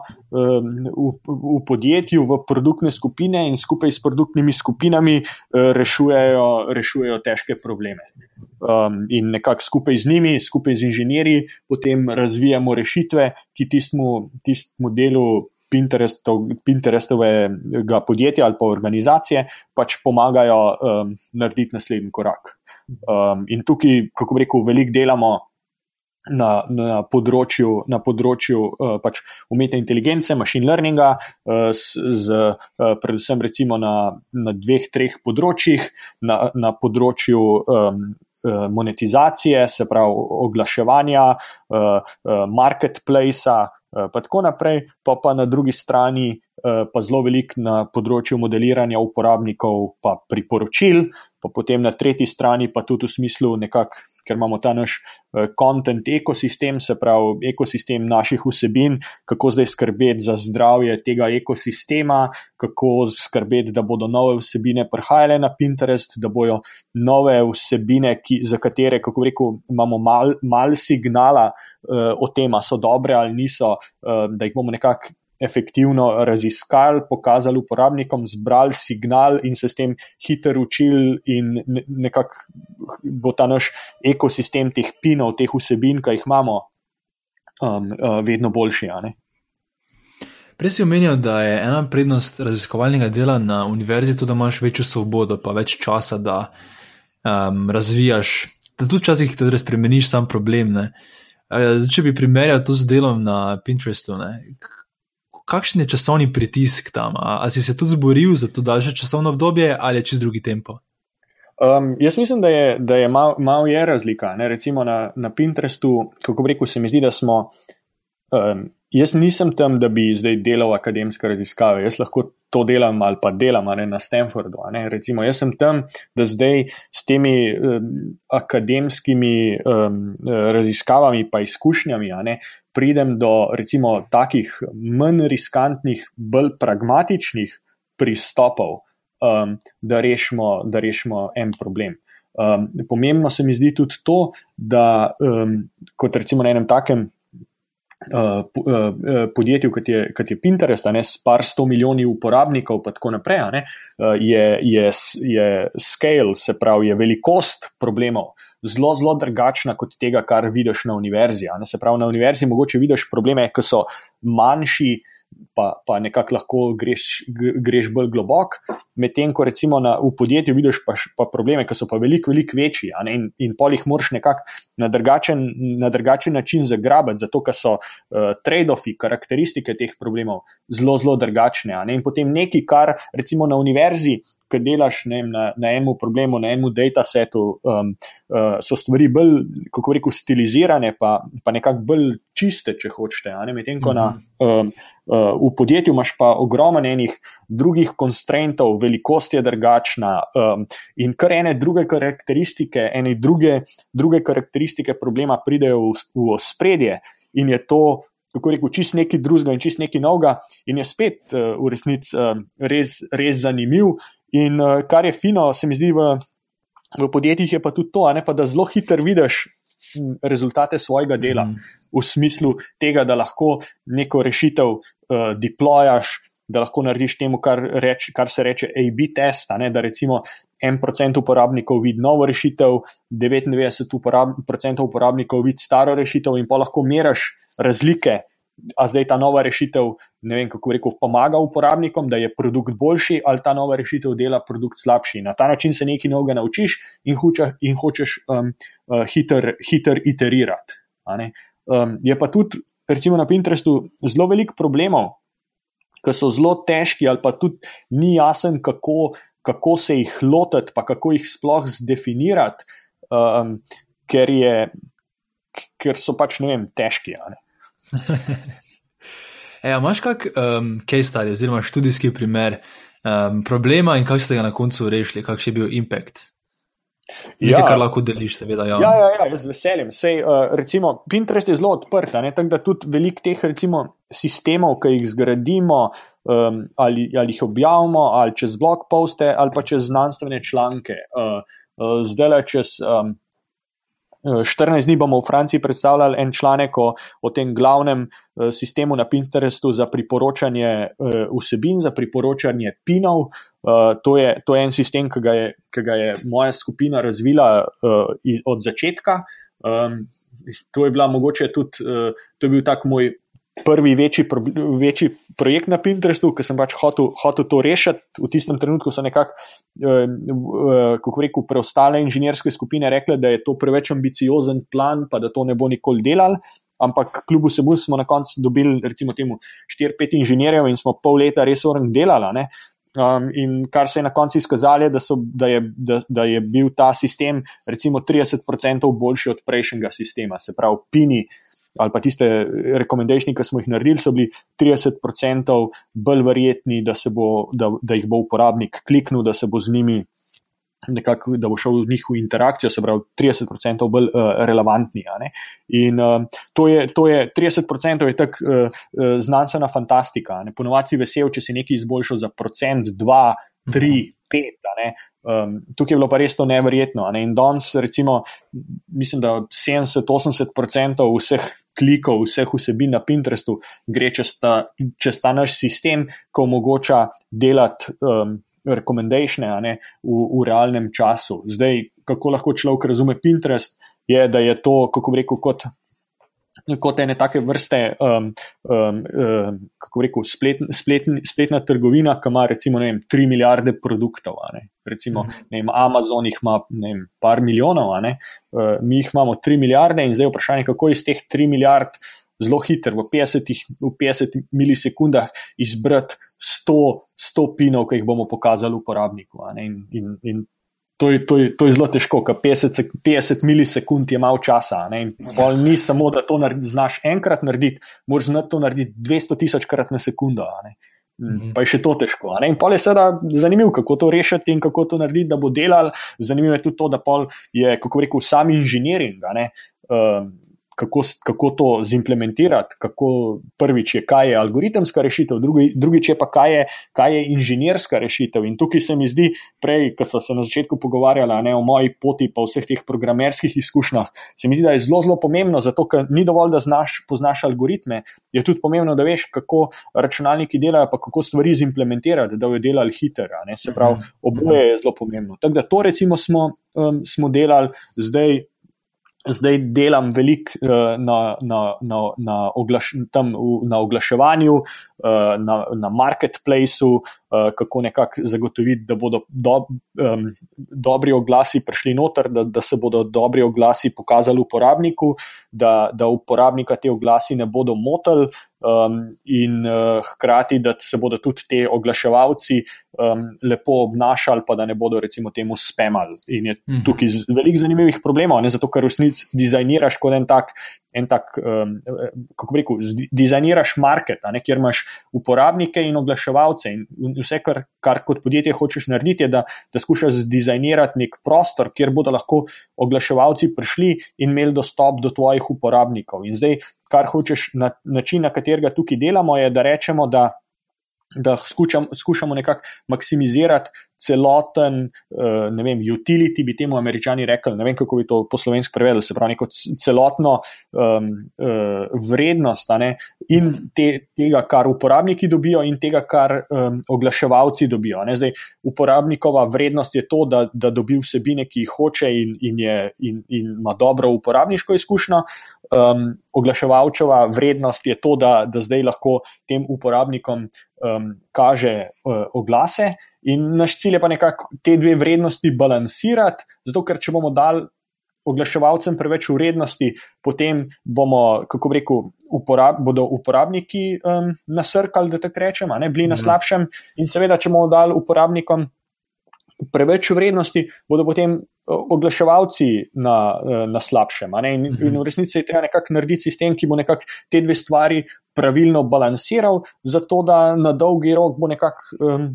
v, v podjetju, v produktne skupine in skupaj s produktnimi skupinami uh, rešujejo, rešujejo težke probleme. Um, in nekako skupaj z njimi, skupaj z inženirji, potem razvijamo rešitve, ki tistmu, tistmu delu. Pinterestovega podjetja ali pa organizacije pač pomagajo um, narediti naslednji korak. Um, in tukaj, kako rekel, veliko delamo na, na področju, na področju uh, pač umetne inteligence, machine learninga, uh, z, z, uh, predvsem recimo na, na dveh, treh področjih, na, na področju um, monetizacije, se pravi oglaševanja, uh, uh, marketplacea, pa tako naprej, pa pa na drugi strani. Pa zelo velik na področju modeliranja uporabnikov, pa priporočil, pa potem na tretji strani, pa tudi v smislu nekakšnega ker imamo ta naš kontent eh, ekosistem, se pravi ekosistem naših vsebin, kako zdaj skrbeti za zdravje tega ekosistema, kako skrbeti, da bodo nove vsebine prihajale na Pinterest, da bojo nove vsebine, ki, za katere, kako rekel, imamo mal, mal signala. Uh, o tem, so dobre ali niso, uh, da jih bomo nekako efektivno raziskali, pokazali uporabnikom, zbrali signal in se s tem hitro učili, in nekako bo ta naš ekosistem teh pinov, teh vsebin, ki jih imamo, um, uh, vedno boljši. Prej si omenil, da je ena prednost raziskovalnega dela na univerzi tudi, da imaš večjo svobodo, pa več časa, da um, razvijaš, da tudi včasih tudi spremeniš sam problem. Ne? Če bi primerjal to z delom na Pinterestu, ne? Kakšen je časovni pritisk tam? Ali si se tudi zboril za to daljše časovno obdobje ali je čez drugi tempo? Um, jaz mislim, da je, da je malo mal je razlika. Ne? Recimo na, na Pinterestu, kako rekel, se mi zdi, da smo um, Jaz nisem tam, da bi zdaj delal akademske raziskave, jaz lahko to delam ali pa delam ne, na Stanfordu. Recimo, jaz sem tam, da zdaj s temi um, akademskimi um, raziskavami in izkušnjami ne, pridem do recimo takih manj riskantnih, bolj pragmatičnih pristopov, um, da, rešimo, da rešimo en problem. Um, pomembno se mi zdi tudi to, da um, kot recimo na enem takem. Uh, uh, podjetju, kot je, kot je Pinterest, ne, s par sto milijoni uporabnikov, pa tako naprej, ne, uh, je, je, je scale, se pravi, je velikost problemov zelo, zelo drugačna kot tega, kar vidiš na univerzi. Se pravi, na univerzi mogoče vidiš probleme, ki so manjši, pa, pa nekako lahko greš, greš bolj globok, medtem ko recimo na, v podjetju vidiš pa, pa probleme, ki so pa veliko, veliko večji in, in pol jih moraš nekako na drugačen, na drugačen način zagrabiti, zato ker so uh, trade-offi, karakteristike teh problemov zelo, zelo drugačne. In potem nekaj, kar recimo na univerzi. Ki delaš vem, na, na enem problemu, na enem datasetu, um, uh, so stvari bolj, kako rekel, stilizirane, pa, pa nekako bolj čiste, če hočete. Medtem ko na, um, uh, v podjetju imaš pa ogromno enih drugih konstraintov, velikost je drugačna um, in kar ene druge karakteristike, ene druge, druge karakteristike problema pridejo v, v ospredje in je to. Kako rekel, čist neki drugega in čist neki novega, in je spet uh, v resnici uh, res, res zanimiv. In uh, kar je fino, se mi zdi v, v podjetjih, je pa tudi to, pa da zelo hitro vidiš rezultate svojega dela, mm. v smislu tega, da lahko neko rešitev uh, deployaš, da lahko narediš temu, kar, reč, kar se reče AB test, ne, da recimo 1% uporabnikov vidi novo rešitev, 99% uporab, uporabnikov vidi staro rešitev in pa lahko meraš razlike. A zdaj ta nova rešitev, ne vem kako rekel, pomaga uporabnikom, da je produkt boljši, ali ta nova rešitev dela produkt slabši. Na ta način se nekaj novega naučiš in, huča, in hočeš um, uh, hiter, hiter iterirati. Um, je pa tudi, recimo na Pinterestu, zelo veliko problemov, ki so zelo težki, ali pa tudi ni jasen, kako, kako se jih lotiti, pa kako jih sploh zdefinirati, um, ker, je, ker so pač ne vem, težki. Ne? e, Máš kak um, case study, oziroma študijski primer um, problema in kako ste ga na koncu rešili, kakšen je bil impact? Nekaj, ja, kar lahko deliš, seveda. Ja, ja, ja, ja z veseljem. Sej, uh, recimo, Pinterest je zelo odprt, tako da tudi veliko teh recimo, sistemov, ki jih zgradimo, um, ali, ali jih objavimo, ali čez blog poste, ali pa čez znanstvene članke. Uh, uh, zdaj le čez. Um, 14 dni bomo v Franciji predstavljali en članek o, o tem glavnem uh, sistemu na Pinterestu za priporočanje uh, vsebin, za priporočanje pinov. To, je, to je en sistem, ki ga je, ki ga je moja skupina razvila od začetka. Um, to je bila mogoče tudi, to je bil tak moj prvi večji, večji projekt na Pinterestu, ki sem pač hotel, hotel to rešiti. V tistem trenutku so nekako, eh, eh, kako rekel, preostale inženirske skupine rekle, da je to preveč ambiciozen plan, pa da to ne bo nikoli delal. Ampak kljub vsemu smo na koncu dobili, recimo, 4-5 inženirjev in smo pol leta res orang delali. Um, in kar se je na koncu izkazalo, da, da, da, da je bil ta sistem, recimo, 30% boljši od prejšnjega sistema, se pravi, Pini ali pa tiste rekomendacije, ki smo jih naredili, so bili 30% bolj verjetni, da, bo, da, da jih bo uporabnik kliknil, da se bo z njimi. Nekako, da bo šel v njihovo interakcijo, se pravi, 30% bolj uh, relevantni. In uh, to, je, to je 30% je tako uh, uh, znanstvena fantastika. Ponovadi si vesel, če si nekaj izboljšal za procent, dva, tri, pet. Um, tukaj je bilo pa res to neverjetno. Ne? In danes, recimo, mislim, da 70-80% vseh klikov, vseh vsebin na Pinterestu gre čez ta, čez ta naš sistem, ki omogoča delati um, rekomendacije v, v realnem času. Zdaj, kako lahko človek razume Pinterest, je, da je to, kako bi rekel, kot kot ene take vrste, um, um, um, kako rekel, splet, spletn, spletna trgovina, ki ima recimo vem, 3 milijarde produktov. Recimo, mhm. vem, Amazon jih ima vem, par milijonov, uh, mi jih imamo 3 milijarde in zdaj je vprašanje, kako iz teh 3 milijard zelo hitro, v 50, v 50 milisekundah, izbrati 100, 100 pinov, ki jih bomo pokazali uporabniku. In, in, in to je, to je, to je zelo težko, ker 50, 50 milisekund je malo časa. Ni samo, da to naredi, znaš enkrat narediti, moraš znati to narediti 200 tisoč krat na sekundo. Mhm. Pa je še to težko. In pol je seveda zanimivo, kako to rešiti in kako to narediti, da bo delal. Zanimivo je tudi to, da je, kako rekel, sam inženiring. Um, kako, kako to zimplementirati, kako prvič je, kaj je algoritemska rešitev, drugi, drugič je pa, kaj je, kaj je inženirska rešitev. In tukaj se mi zdi, prej, ko smo se na začetku pogovarjali ne, o moji poti, pa vseh teh programerskih izkušnjah, se mi zdi, da je zelo, zelo pomembno, zato ker ni dovolj, da znaš, poznaš algoritme, je tudi pomembno, da veš, kako računalniki delajo, pa kako stvari zimplementirati, da bodo delali hitro. Se pravi, mhm. oboje je zelo pomembno. Tako da to recimo smo, um, smo delali zdaj zdaj delam veliko uh, na, na, na, na, oglaš, na oglaševanju, uh, na, na marketplaceu, uh, kako nekako zagotoviti, da bodo do, um, dobri oglasi prišli noter, da, da se bodo dobri oglasi pokazali uporabniku, da, da uporabnika te oglasi ne bodo motili. Um, in uh, hkrati, da se bodo tudi ti oglaševalci um, lepo obnašali, pa da ne bodo, recimo, temu spemali. In je mhm. tukaj veliko zanimivih problemov, ne zato, ker v resnici dizajniraš kot en tak, en tak um, kako bi rekel, dizajniraš market, ne, kjer imaš uporabnike in oglaševalce. In vse, kar, kar kot podjetje hočeš narediti, je, da, da skušaš dizajnirati nek prostor, kjer bodo lahko oglaševalci prišli in imeli dostop do tvojih uporabnikov. In zdaj, kar hočeš, na, način, na katerega tukaj delamo, je, da rečemo, da da skušam, skušamo nekako maksimizirati celoten, uh, ne vem, utility, bi temu američani rekli, ne vem, kako bi to po slovenski prevedli, se pravi, neko celotno um, uh, vrednost ne, in te, tega, kar uporabniki dobijo, in tega, kar um, oglaševalci dobijo. Ne. Zdaj, uporabnikova vrednost je to, da, da dobi vsebine, ki jih hoče in, in, je, in, in ima dobro uporabniško izkušnjo. Um, oglaševalčeva vrednost je to, da, da zdaj lahko tem uporabnikom um, kaže uh, oglase, in naš cilj je pa nekako te dve vrednosti balansirati, zato ker če bomo dali oglaševalcem preveč vrednosti, potem bomo, kako bi rekel, uporab, bodo uporabniki um, nasrkali, da tako rečemo, ne bili na mhm. slabšem, in seveda, če bomo dali uporabnikom preveč vrednosti, bodo potem oglaševalci na, eh, na slabšem. In, in v mhm. resnici je treba nekako narediti sistem, ki bo nekako te dve stvari pravilno balansiral, zato da na dolgi rok bo nekako, um,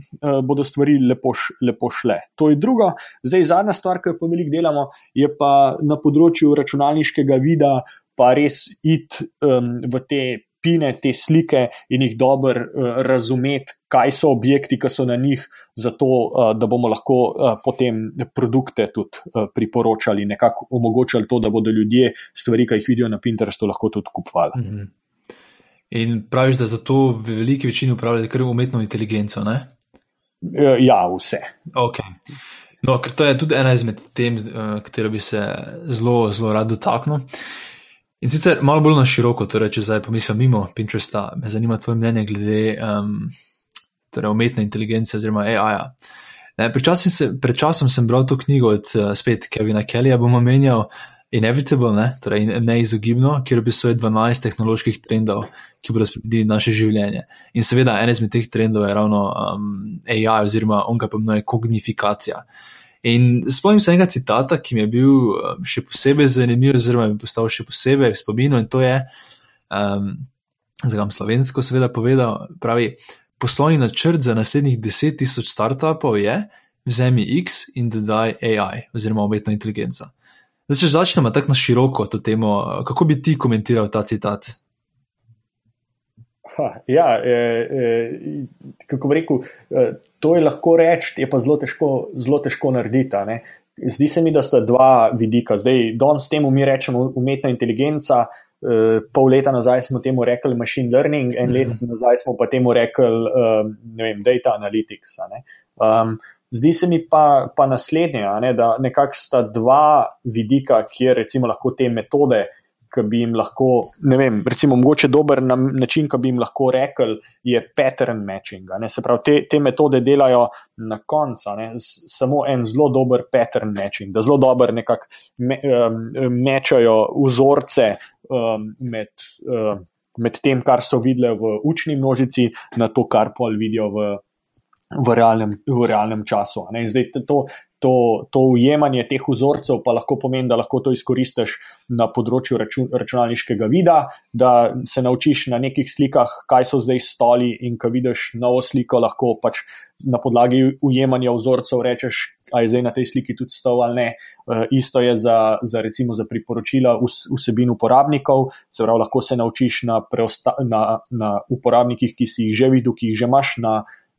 bodo stvari lepo, lepo šle. To je drugo. Zdaj, zadnja stvar, ki jo pa veliko delamo, je pa na področju računalniškega vida, pa res iti um, v te pine te slike in jih dobro uh, razumeti, kaj so objekti, ki so na njih, zato uh, da bomo lahko uh, potem produkte tudi uh, priporočali, nekako omogočali to, da bodo ljudje stvari, ki jih vidijo na Pinterestu, lahko tudi kupovali. Mm -hmm. In praviš, da za to v veliki večini upravljajo kar umetno inteligenco? Ne? Ja, vse. Okay. No, ker to je tudi ena izmed tem, katero bi se zelo, zelo rad dotaknil. In sicer malo bolj na široko, torej, če zdaj pomislim mimo Pinteresta, me zanima tvoje mnenje glede um, torej umetne inteligence oziroma AI-ja. Pred, pred časom sem bral to knjigo od uh, Kevina Kellyja, bomo menjal Inevitable, ne? torej neizogibno, kjer opisuje 12 tehnoloških trendov, ki bodo spremenili naše življenje. In seveda, en izmed teh trendov je ravno um, AI oziroma on ga pomenuje kognifikacija. In spomnim se enega citata, ki mi je bil um, še posebej zanimiv, oziroma mi je postal še posebej v spominu, in to je, um, zdaj vam slovensko, seveda, povedal, pravi, poslovni načrt za naslednjih 10.000 startupov je: vzemi X in dodaj AI, oziroma umetno inteligenco. Zdaj, če začnemo tako na široko to temo, kako bi ti komentiral ta citat? Ha, ja, eh, eh, kako bi rekel, eh, to je lahko reči, je pa zelo težko, zelo težko narediti. Ne? Zdi se mi, da sta dva vidika. Zdaj, danes temu mi rečemo umetna inteligenca, eh, pol leta nazaj smo temu rekli machine learning, en let mhm. nazaj smo pa temu rekli eh, vem, data analytics. Um, zdi se mi pa, pa naslednje, ne? da nekako sta dva vidika, kjer recimo lahko te metode ki bi jim lahko, ne vem, recimo, mogoče dober način, ki bi jim lahko rekel, je pattern matching. Se pravi, te, te metode delajo na koncu, samo en zelo dober pattern matching, da zelo dobro nekako me, um, mečajo vzorce um, med. Um, Med tem, kar so videli v učni množici, na to, kar pol vidijo v, v, realnem, v realnem času. Zdaj, to, to, to ujemanje teh vzorcev pa lahko pomeni, da lahko to izkoristiš na področju račun, računalniškega vida, da se naučiš na nekih slikah, kaj so zdaj stoli, in ko vidiš novo sliko, lahko pač na podlagi ujemanja vzorcev rečeš, ali je zdaj na tej sliki tudi stol ali ne. E, isto je za, za, recimo, za priporočila vsebin uporabnikov, se pravi, lahko se naučiš na, preosta, na, na uporabnikih, ki si jih že videl, ki jih že imaš na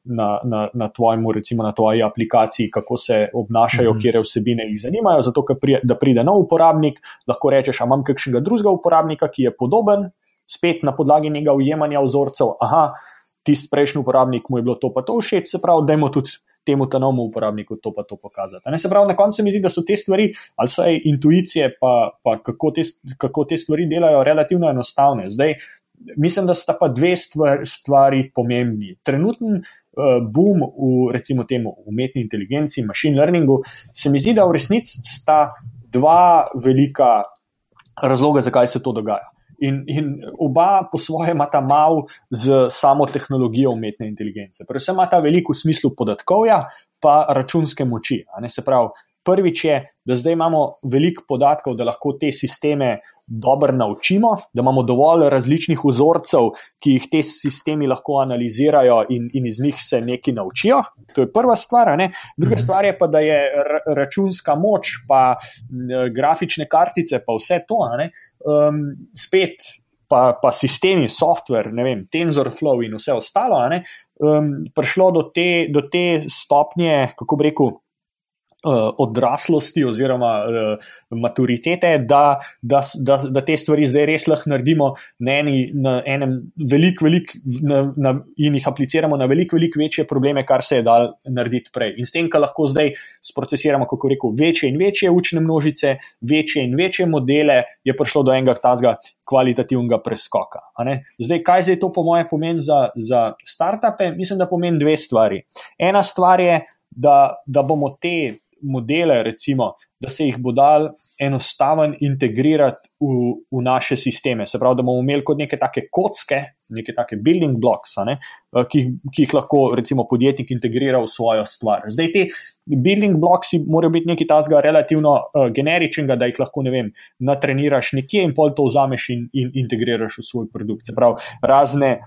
na, na, na tvojemu, recimo na tvoji aplikaciji, kako se obnašajo, mm -hmm. kje vsebine jih zanimajo. Zato, prije, da pride nov uporabnik, lahko rečeš, imam kakšnega drugega uporabnika, ki je podoben, spet na podlagi njega ujemanja vzorcev. Aha, tisti prejšnji uporabnik mu je bilo to pa to všeč, se pravi, da jim tudi. Temu novemu uporabniku to pa to pokazati. Ne, se pravi, na koncu se mi zdi, da so te stvari, ali vsaj intuicije, pa, pa kako, te, kako te stvari delajo, relativno enostavne. Zdaj, mislim, da sta pa dve stvari, stvari pomembni. Trenutni uh, boom v recimo temu umetni inteligenci, machine learningu, se mi zdi, da v resnici sta dva velika razloga, zakaj se to dogaja. In, in oba po svoje imata malo z samo tehnologijo umetne inteligence. Predvsem imata veliko v smislu podatkovja, pa računske moči. Se pravi, Prvič je, da zdaj imamo veliko podatkov, da lahko te sisteme dobro naučimo, da imamo dovolj različnih vzorcev, ki jih te sistemi lahko analizirajo in, in iz njih se nekaj naučijo. To je prva stvar. Ne? Druga stvar je pa, da je računska moč, pa grafične kartice, pa vse to, um, spet. Pa, pa sistemi, software, ne vem, TensorFlow in vse ostalo, um, prišlo do te, do te stopnje, kako bi rekel, odraslosti oziroma uh, maturitete, da, da, da, da te stvari zdaj res lahko naredimo na, eni, na enem velik, velik, na, na, in jih apliciramo na veliko, veliko večje probleme, kar se je dal narediti prej. In s tem, kar lahko zdaj sprocesiramo, kako rekel, večje in večje učne množice, večje in večje modele, je prišlo do enega tazga kvalitativnega preskoka. Zdaj, kaj zdaj to po moje pomeni za, za startupe? Mislim, da pomeni dve stvari. Ena stvar je, da, da bomo te modele, recimo, da se jih bo dal enostaven integrirati v, v naše sisteme. Se pravi, da bomo imeli kot neke take kocke, neke take building blocks, ne, eh, ki, ki jih lahko recimo podjetnik integrira v svojo stvar. Zdaj te building blocks morajo biti nekaj tasga relativno uh, generičnega, da jih lahko, ne vem, natreniraš nekje in pol to vzameš in, in integriraš v svoj produkt. Se pravi, razne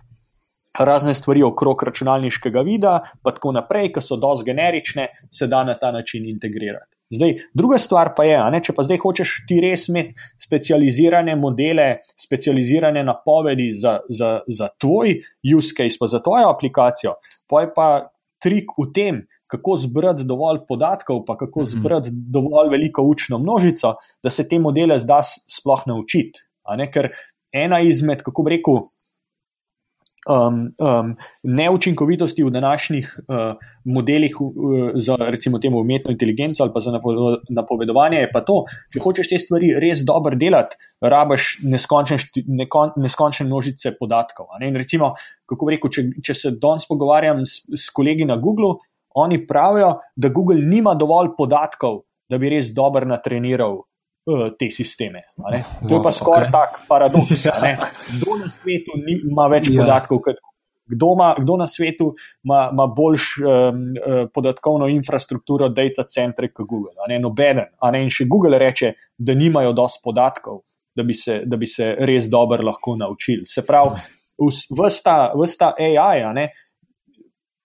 razne stvari okrog računalniškega vida, pa tako naprej, ki so dosti generične, se da na ta način integrirati. Zdaj, druga stvar pa je, ne, če pa zdaj hočeš ti res imeti specializirane modele, specializirane napovedi za, za, za tvoj use case, pa za tvojo aplikacijo, pa je pa trik v tem, kako zbrati dovolj podatkov, pa kako mhm. zbrati dovolj veliko učno množico, da se te modele zdaj sploh naučiti. Ker ena izmed, kako bi rekel, um, um, neučinkovitosti v današnjih uh, modelih uh, za recimo temu umetno inteligenco ali pa za napovedovanje je pa to, če hočeš te stvari res dobro delati, rabaš neskončne, neskončne množice podatkov. In recimo, kako rekel, če, če se danes pogovarjam s, s kolegi na Google, oni pravijo, da Google nima dovolj podatkov, da bi res dobro natreniral te sisteme. To je pa skoraj okay. tak paradoks. Kdo na svetu ima več ja. podatkov kot kdo, ma, kdo na svetu ima, ima boljš um, podatkovno infrastrukturo, data centre kot Google? Nobeden. In še Google reče, da nimajo dosti podatkov, da bi, se, da bi se res dobro lahko naučili. Se pravi, vsta AI.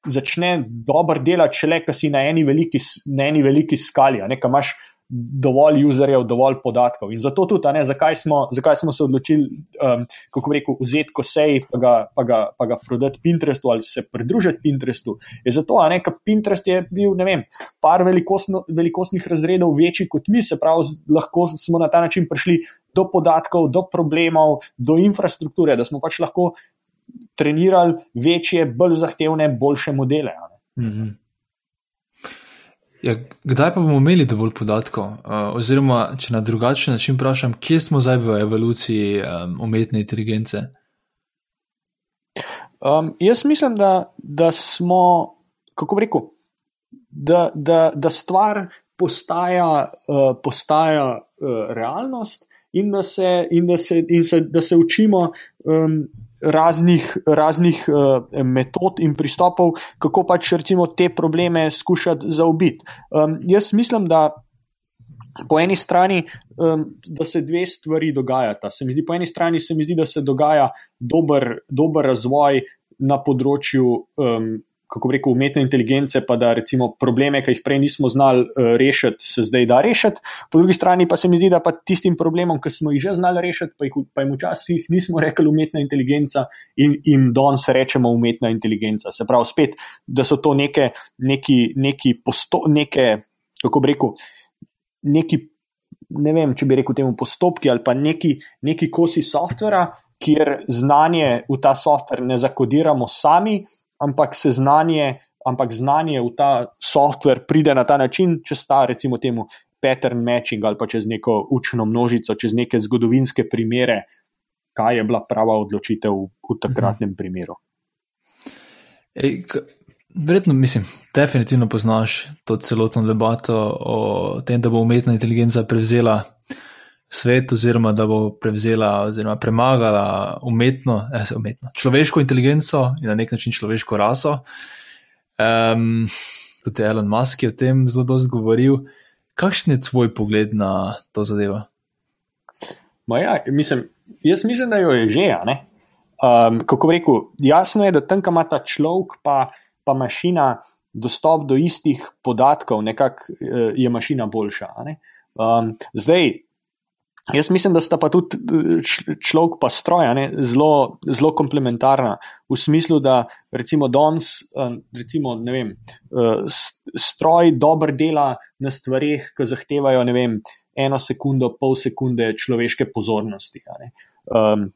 Začne dobro delati, če le, ki si na eni veliki, na eni veliki skali, nekaj imaš dovolj userjev, dovolj podatkov. In zato tudi, ne, zakaj, smo, zakaj smo se odločili, um, kako rekel, vzeti kosej, pa ga, pa, ga, pa ga prodati Pinterestu ali se pridružiti Pinterestu. Je zato, da je Pinterest je bil, ne vem, par velikostno, velikostnih razredov večji kot mi, se pravi, lahko smo na ta način prišli do podatkov, do problemov, do infrastrukture, da smo pač lahko trenirali večje, bolj zahtevne, boljše modele. Mhm. Ja, kdaj pa bomo imeli dovolj podatkov? Uh, oziroma, če na drugačen način vprašam, kje smo zdaj v evoluciji um, umetne inteligence? Um, jaz mislim, da, da smo, kako bi rekel, da, da, da stvar postaja, uh, postaja uh, realnost in da se, in da se, in se, da se učimo um, raznih, raznih uh, metod in pristopov, kako pač recimo te probleme skušati zaobiti. Um, jaz mislim, da. Po eni strani, um, da se dve stvari dogajata. Se zdi, po eni strani se mi zdi, da se dogaja dober, dober razvoj na področju um, kako rekel, umetne inteligence, pa da recimo probleme, ki jih prej nismo znali uh, rešiti, se zdaj da rešiti. Po drugi strani pa se mi zdi, da pa tistim problemom, ki smo jih že znali rešiti, pa, jih, pa jim včasih nismo rekli umetna inteligenca in jim danes rečemo umetna inteligenca. Se pravi, spet, da so to neke, neki, neki posto, neke, kako bi rekel, neki, ne vem, če bi rekel temu postopki ali pa neki, neki kosi softvera, kjer znanje v ta softver ne zakodiramo sami, ampak se znanje, ampak znanje v ta softver pride na ta način, če sta recimo temu pattern matching ali pa čez neko učno množico, čez neke zgodovinske primere, kaj je bila prava odločitev v takratnem mhm. primeru. Verjetno, mislim, definitivno poznaš to celotno debato o tem, da bo umetna inteligenca prevzela svet, oziroma da bo prevzela oziroma premagala umetno, eh, umetno človeško inteligenco in na nek način človeško raso. Um, tudi Elon Musk je o tem zelo dosti govoril. Kakšen je tvoj pogled na to zadevo? Ja, mislim, jaz mislim, da jo je že. Um, kako rekel, jasno je, da tam, kam ima ta človek, pa, pa mašina, dostop do istih podatkov, nekako uh, je mašina boljša. Um, zdaj, Jaz mislim, da sta pa tudi človek in stroj zelo, zelo komplementarna v smislu, da recimo danes, eh, recimo, ne vem, eh, stroj dobro dela na stvarih, ki zahtevajo vem, eno sekundo, pol sekunde človeške pozornosti. Um,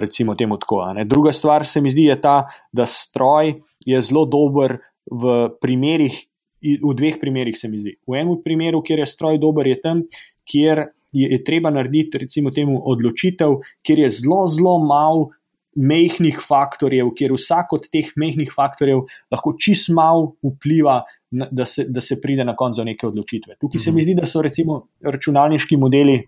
recimo temu tako. Druga stvar se mi zdi ta, da stroj je zelo dober v primerih. V dveh primerih se mi zdi. V enem primeru, kjer je stroj dober, je tam, kjer je, je treba narediti, recimo, temu odločitev, kjer je zelo, zelo malo mehkih faktorjev, kjer vsak od teh mehkih faktorjev lahko čist malo vpliva, na, da, se, da se pride na koncu do neke odločitve. Tukaj se mi mhm. zdi, da so recimo računalniški modeli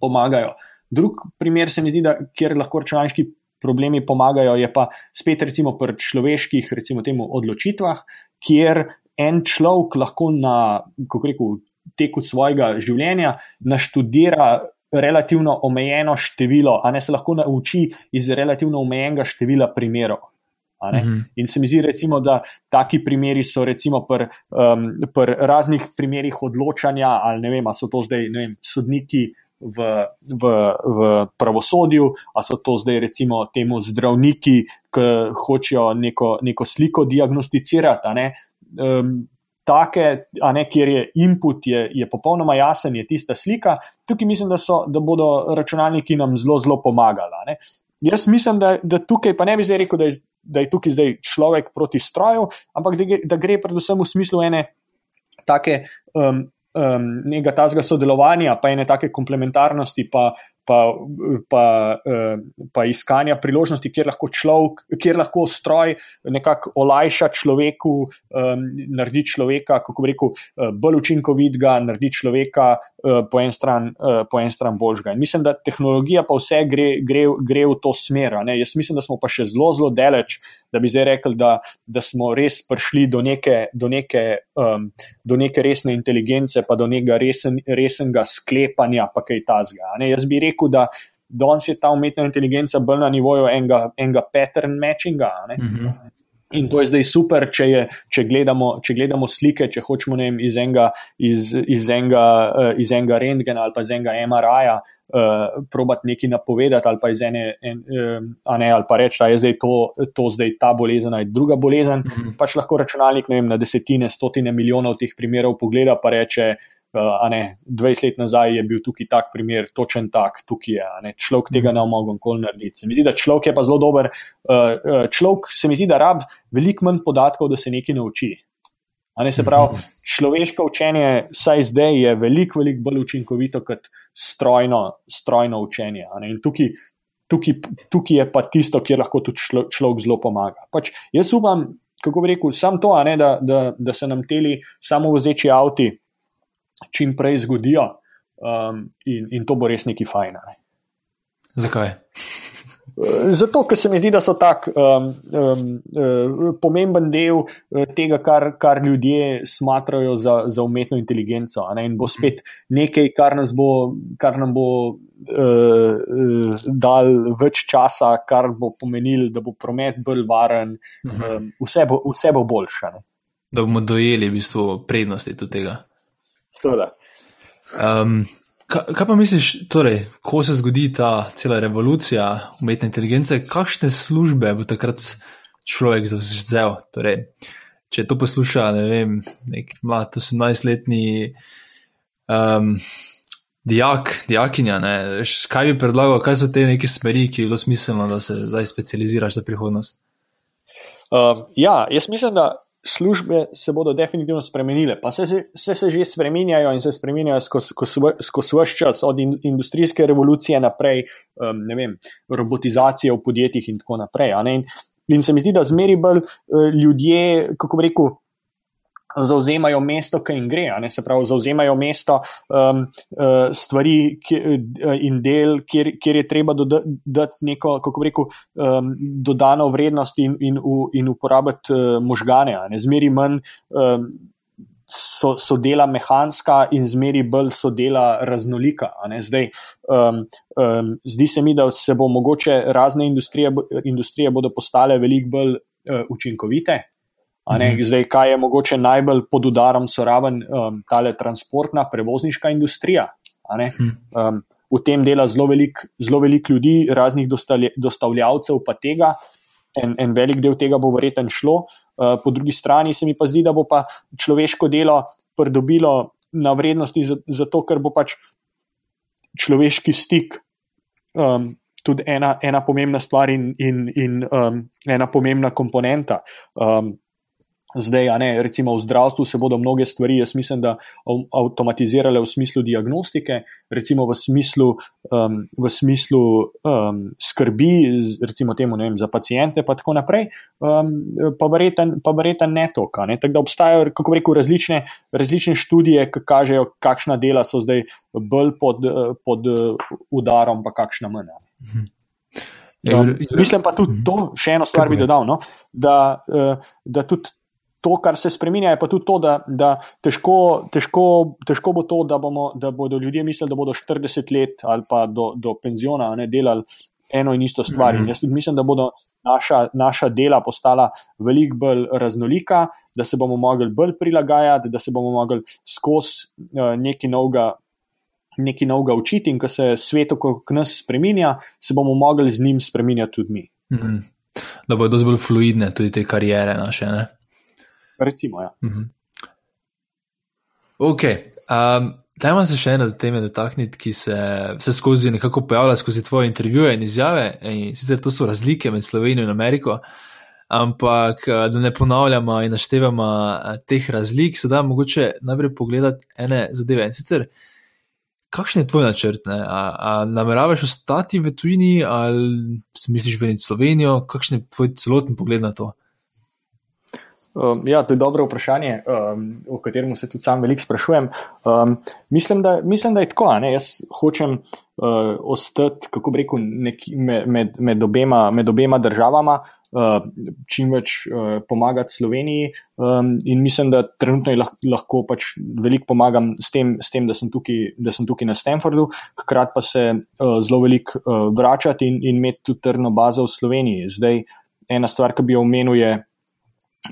pomagajo. Drug primer se mi zdi, da kjer lahko računalniški. Problemi pomagajo, je pa spet, recimo, pri človeških, recimo, temu odločitvah, kjer en človek lahko na, kako rekel, teku svojega življenja naštudira relativno omejeno število, a ne se lahko nauči iz relativno omejenega števila primerov. Uh -huh. In se mi zdi, recimo, da taki primeri so recimo pri um, pr raznih primerih odločanja, ali ne vem, ali so to zdaj vem, sodniki v, v, v pravosodju, ali so to zdaj recimo temu zdravniki, ki hočejo neko, neko sliko diagnosticirati. Um, take, a ne kjer je input, je, je popolnoma jasen, je tista slika. Tukaj mislim, da, so, da bodo računalniki nam zelo, zelo pomagali. Jaz mislim, da, da tukaj pa ne bi zdaj rekel, da je, da je tukaj zdaj človek proti stroju, ampak da, da gre predvsem v smislu ene take. Um, Um, nekega tazga sodelovanja, pa ene take komplementarnosti, pa, pa, pa, eh, pa iskanja priložnosti, kjer lahko, človek, kjer lahko stroj nekako olajša človeku, naredi človeka, kako bi rekel, eh, bolj učinkovitega, naredi človeka eh, po en stran, en stran boljšega. In mislim, da tehnologija pa vse gre, gre, gre v to smer. Jaz mislim, da smo pa še zelo, zelo daleč, da bi zdaj rekli, da, da smo res prišli do neke, do neke, um, do neke resne inteligence, pa do nekega resen, resnega sklepanja, pa kaj tazga. Jaz bi rekel, rekel, da danes je ta umetna inteligenca bolj na nivoju enega, enega pattern matchinga. Mhm. -huh. In to je zdaj super, če, je, če, gledamo, če gledamo slike, če hočemo vem, iz enega, iz, iz enega, uh, iz enega rentgena ali pa iz enega MRI-ja. Uh, probati nekaj napovedati, ali pa iz ene, en, uh, ne, ali pa reči, da je zdaj to, to zdaj ta bolezen, ali druga bolezen. Mm -hmm. Pač lahko računalnik vem, na desetine, stotine milijonov teh primerov pogleda, pa reče, Uh, ne, 20 let nazaj je bil tukaj tak primer, točen tak, tukaj je. Ne, človek tega ne more nikoli narediti. Se mi zdi, da človek je pa zelo dober. Uh, človek se mi zdi, da rab veliko manj podatkov, da se nekaj nauči. Ne, se pravi, človeško učenje, saj zdaj je veliko, veliko bolj učinkovito kot strojno, strojno učenje. In tukaj, tukaj, tukaj je pa tisto, kjer lahko tudi človek zelo pomaga. Pač jaz upam, kako bi rekel, samo to, ne, da, da, da se nam teli samo vozeči avti čim prej zgodijo, um, in, in to bo res neki fajn. Ne. Zakaj? Zato, ker se mi zdi, da so tako um, um, uh, pomemben del uh, tega, kar, kar ljudje smatrajo za, za umetno inteligenco. In bo spet nekaj, kar, bo, kar nam bo uh, uh, dal več časa, kar bo pomenil, da bo promet bolj varen, um, vse, bo, vse bo boljše. Ne. Da bomo dojeli v bistvu prednosti tega. Seveda. Um, kaj, kaj pa misliš, torej, ko se zgodi ta cela revolucija umetne inteligence, kakšne službe bo takrat človek zavzel? Torej, če to posluša, ne vem, nek mlad 18-letni um, dijak, dijakinja, ne, veš, kaj bi predlagal, kaj so te neke smeri, ki je bilo smiselno, da se zdaj specializiraš za prihodnost? Uh, ja, jaz mislim, da službe se bodo definitivno spremenile, pa se, se, se že spremenjajo in se spremenjajo skozi vse čas, od in, industrijske revolucije naprej, um, vem, robotizacije v podjetjih in tako naprej. In, in se mi zdi, da zmeri bolj uh, ljudje, kako bi rekel, zauzemajo mesto, ki jim gre, se pravi, zauzemajo mesto um, uh, stvari ki, uh, in del, kjer, kjer je treba dodati neko, kako rekel, um, dodano vrednost in, in, in uporabiti uh, možgane. Zmeri manj. Um, So, so dela mehanska in zmeri bolj so dela raznolika. Zdaj, um, um, zdi se mi, da se bo mogoče razne industrije, industrije bodo postale veliko bolj uh, učinkovite, Mhm. Zdaj, kaj je mogoče najbolj pod udarom, so raven um, tale transportna, prevozniška industrija. Mhm. Um, v tem dela zelo veliko velik ljudi, raznih dostavljavcev, pa tega. En, en velik del tega bo verjetno šlo. Uh, po drugi strani se mi pa zdi, da bo pa človeško delo pridobilo na vrednosti, zato ker bo pač človeški stik um, tudi ena, ena pomembna stvar in, in, in um, ena pomembna komponenta. Um, Zdaj, ne, recimo v zdravstvu se bodo mnoge stvari, jaz mislim, da avtomatizirale v smislu diagnostike, recimo v smislu, um, v smislu um, skrbi, recimo temu, vem, za pacijente, pa tako naprej, um, pa verjetno ne to. Tako da obstajajo, kako rekel, različne, različne študije, ki kažejo, kakšna dela so zdaj bolj pod, pod udarom, pa kakšna manj. Mhm. Um, mislim pa tudi to, še eno stvar bi dodal, no, da, uh, da tudi to, kar se spremenja, je pa tudi to, da, da težko, težko, težko bo to, da, bomo, da bodo ljudje mislili, da bodo 40 let ali pa do, do penziona ne delali eno in isto stvar. In mhm. jaz tudi mislim, da bodo naša, naša dela postala veliko bolj raznolika, da se bomo mogli bolj prilagajati, da se bomo mogli skozi uh, nekaj novega. Nekaj novega učiti, in ko se svet okrog nas spremenja, se bomo mogli z njim spremenjati tudi mi. Mm -hmm. Da bodo zelo fluidne tudi te karijere naše. Ne? Recimo, ja. Mm -hmm. Ok. Um, Dajmo se še ena tema dotakniti, ki se vse skozi nekako pojavlja skozi tvoje intervjuje in izjave. In sicer to so razlike med Slovenijo in Ameriko, ampak da ne ponavljamo in naštevamo teh razlik, se da mogoče najprej pogledati ene zadeve. In sicer, kakšen je tvoj načrt? A, a nameravaš ostati v tujini ali si misliš vrniti Slovenijo? Kakšen je tvoj celoten pogled na to? Um, ja, to je dobro vprašanje, um, o katerem se tudi sam veliko sprašujem. Um, mislim, da, mislim, da je tako. Jaz hočem uh, ostati, kako bi rekel, neki, med, med, obema, med obema državama, uh, čim več uh, pomagati Sloveniji. Um, in mislim, da trenutno lahko, lahko pač veliko pomagam s tem, s tem da, sem tukaj, da sem tukaj na Stanfordu, hkrati pa se uh, zelo veliko uh, vračati in, in imeti tudi trdno bazo v Sloveniji. Zdaj, ena stvar, ki bi jo omenil, je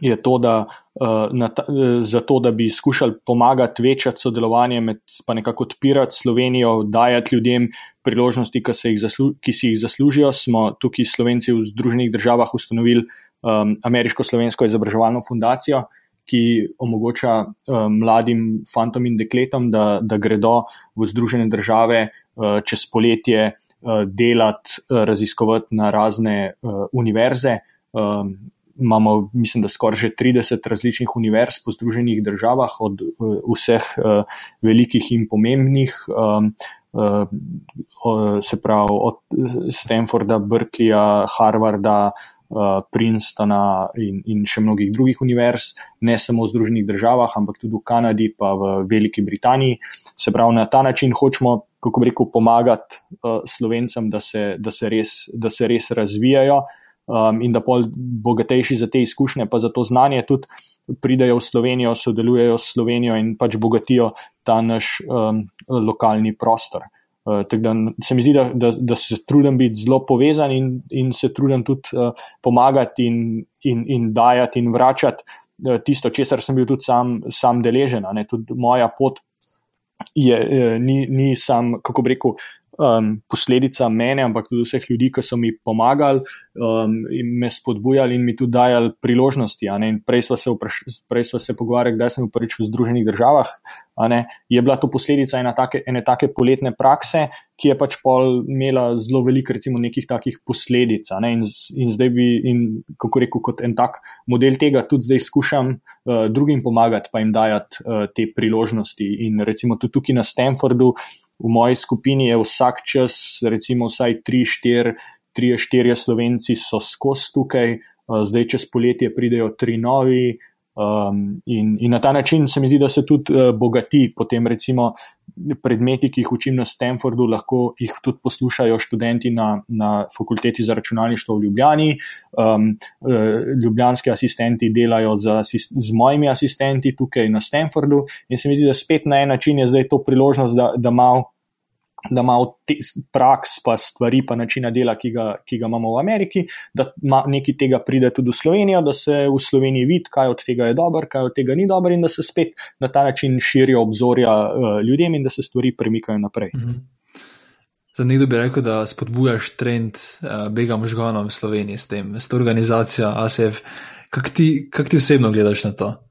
je to, da, uh, ta, zato, da bi skušali pomagati večati sodelovanje, med, pa nekako odpirati Slovenijo, dajati ljudem priložnosti, ki, se zaslu, ki si jih zaslužijo, smo tukaj Slovenci v Združenih državah ustanovili um, Ameriško-slovensko izobraževalno fundacijo, ki omogoča um, mladim fantom in dekletom, da, da gredo v Združene države uh, čez poletje. Delati, raziskovati na razne uh, univerze, um, imamo, mislim, da skoraj že 30 različnih univerz po Združenih državah, od uh, vseh uh, velikih in pomembnih, um, uh, se pravi od Stanforda, Berkeleya, Harvarda. Princetona in, in še mnogih drugih univerz, ne samo v Združenih državah, ampak tudi v Kanadi, pa v Veliki Britaniji. Se pravi, na ta način hočemo, kako bi rekel, pomagati uh, slovencem, da se, da, se res, da se res razvijajo, um, in da pol bogatejši za te izkušnje, pa za to znanje tudi pridejo v Slovenijo, sodelujejo s Slovenijo in pač bogatijo ta naš um, lokalni prostor. Uh, da se mi zdi, da, da, da se trudim biti zelo povezan in, in se trudim tudi uh, pomagati in, in, in dajati in vračati uh, tisto, česar sem bil tudi sam, sam deležen. Tudi moja pot je, uh, ni, ni sam, kako bi rekel, um, posledica mene, ampak tudi vseh ljudi, ki so mi pomagali um, me spodbujali in mi tudi dajali priložnosti. Prej smo se, se pogovarjali, kdaj sem bil prvič v Združenih državah. Je bila to posledica ene take, ene take poletne prakse, ki je pač pol imela zelo veliko, recimo, nekih takih posledic. In, in zdaj bi, in, kako rekel, kot en tak model tega, tudi zdaj skušam uh, drugim pomagati, pa jim dajati uh, te priložnosti. In recimo tudi tukaj na Stanfordu v moji skupini je vsak čas, recimo, vsaj 3-4, 3-4 slovenci so skozi tukaj, uh, zdaj čez poletje pridejo tri novi. Um, in, in na ta način se mi zdi, da se tudi uh, bogati, potem recimo predmeti, ki jih učim na Stanfordu, lahko jih tudi poslušajo študenti na, na fakulteti za računalništvo v Ljubljani. Um, uh, ljubljanski asistenti delajo z, z mojimi asistenti tukaj na Stanfordu in se mi zdi, da spet na en način je zdaj to priložnost, da, da malo da ima praks, pa stvari, pa načina dela, ki ga, ki ga imamo v Ameriki, da nekaj tega pride tudi v Slovenijo, da se v Sloveniji vidi, kaj od tega je dobro, kaj od tega ni dobro, in da se spet na ta način širijo obzorja uh, ljudem in da se stvari premikajo naprej. -hmm. Za nekdo bi rekel, da spodbujaš trend uh, bega možganov v Sloveniji s tem, s to organizacijo ASEF. Kako ti, kak ti osebno gledaš na to?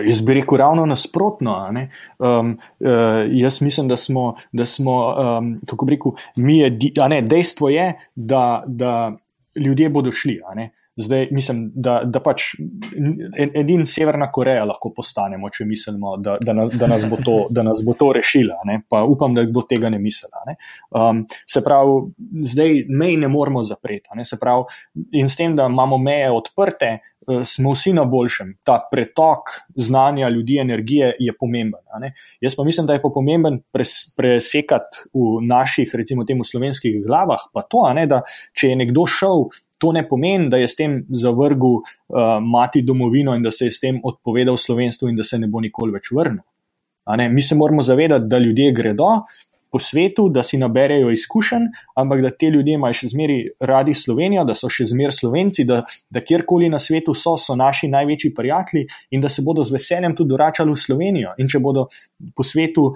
Jaz bi rekel ravno nasprotno. Um, uh, jaz mislim, da smo, da smo um, kako bi rekel, mi je, ne, dejstvo je, da, da ljudje bodo šli. Zdaj, mislim, da, da pač edina Severna Koreja lahko postanemo, če mislimo, da, da, da, nas, bo to, da nas bo to rešila. Ne? Pa upam, da kdo tega ne misli. Ne? Um, se pravi, zdaj mej ne moramo zapreti. Se pravi, in s tem, da imamo meje odprte, smo vsi na boljšem. Ta pretok znanja, ljudi, energije je pomemben. Jaz pa mislim, da je pa pomemben pres, presekati v naših, recimo, temu slovenskih glavah, pa to, ne, da če je nekdo šel to ne pomeni, da je s tem zavrgel uh, mati domovino in da se je s tem odpovedal slovenstvu in da se ne bo nikoli več vrnil. Mi se moramo zavedati, da ljudje gredo, po svetu, da si naberejo izkušenj, ampak da te ljudje imajo še zmeraj radi Slovenijo, da so še zmeraj Slovenci, da, da kjerkoli na svetu so, so naši največji prijatelji in da se bodo z veseljem tudi vračali v Slovenijo. In če bodo po svetu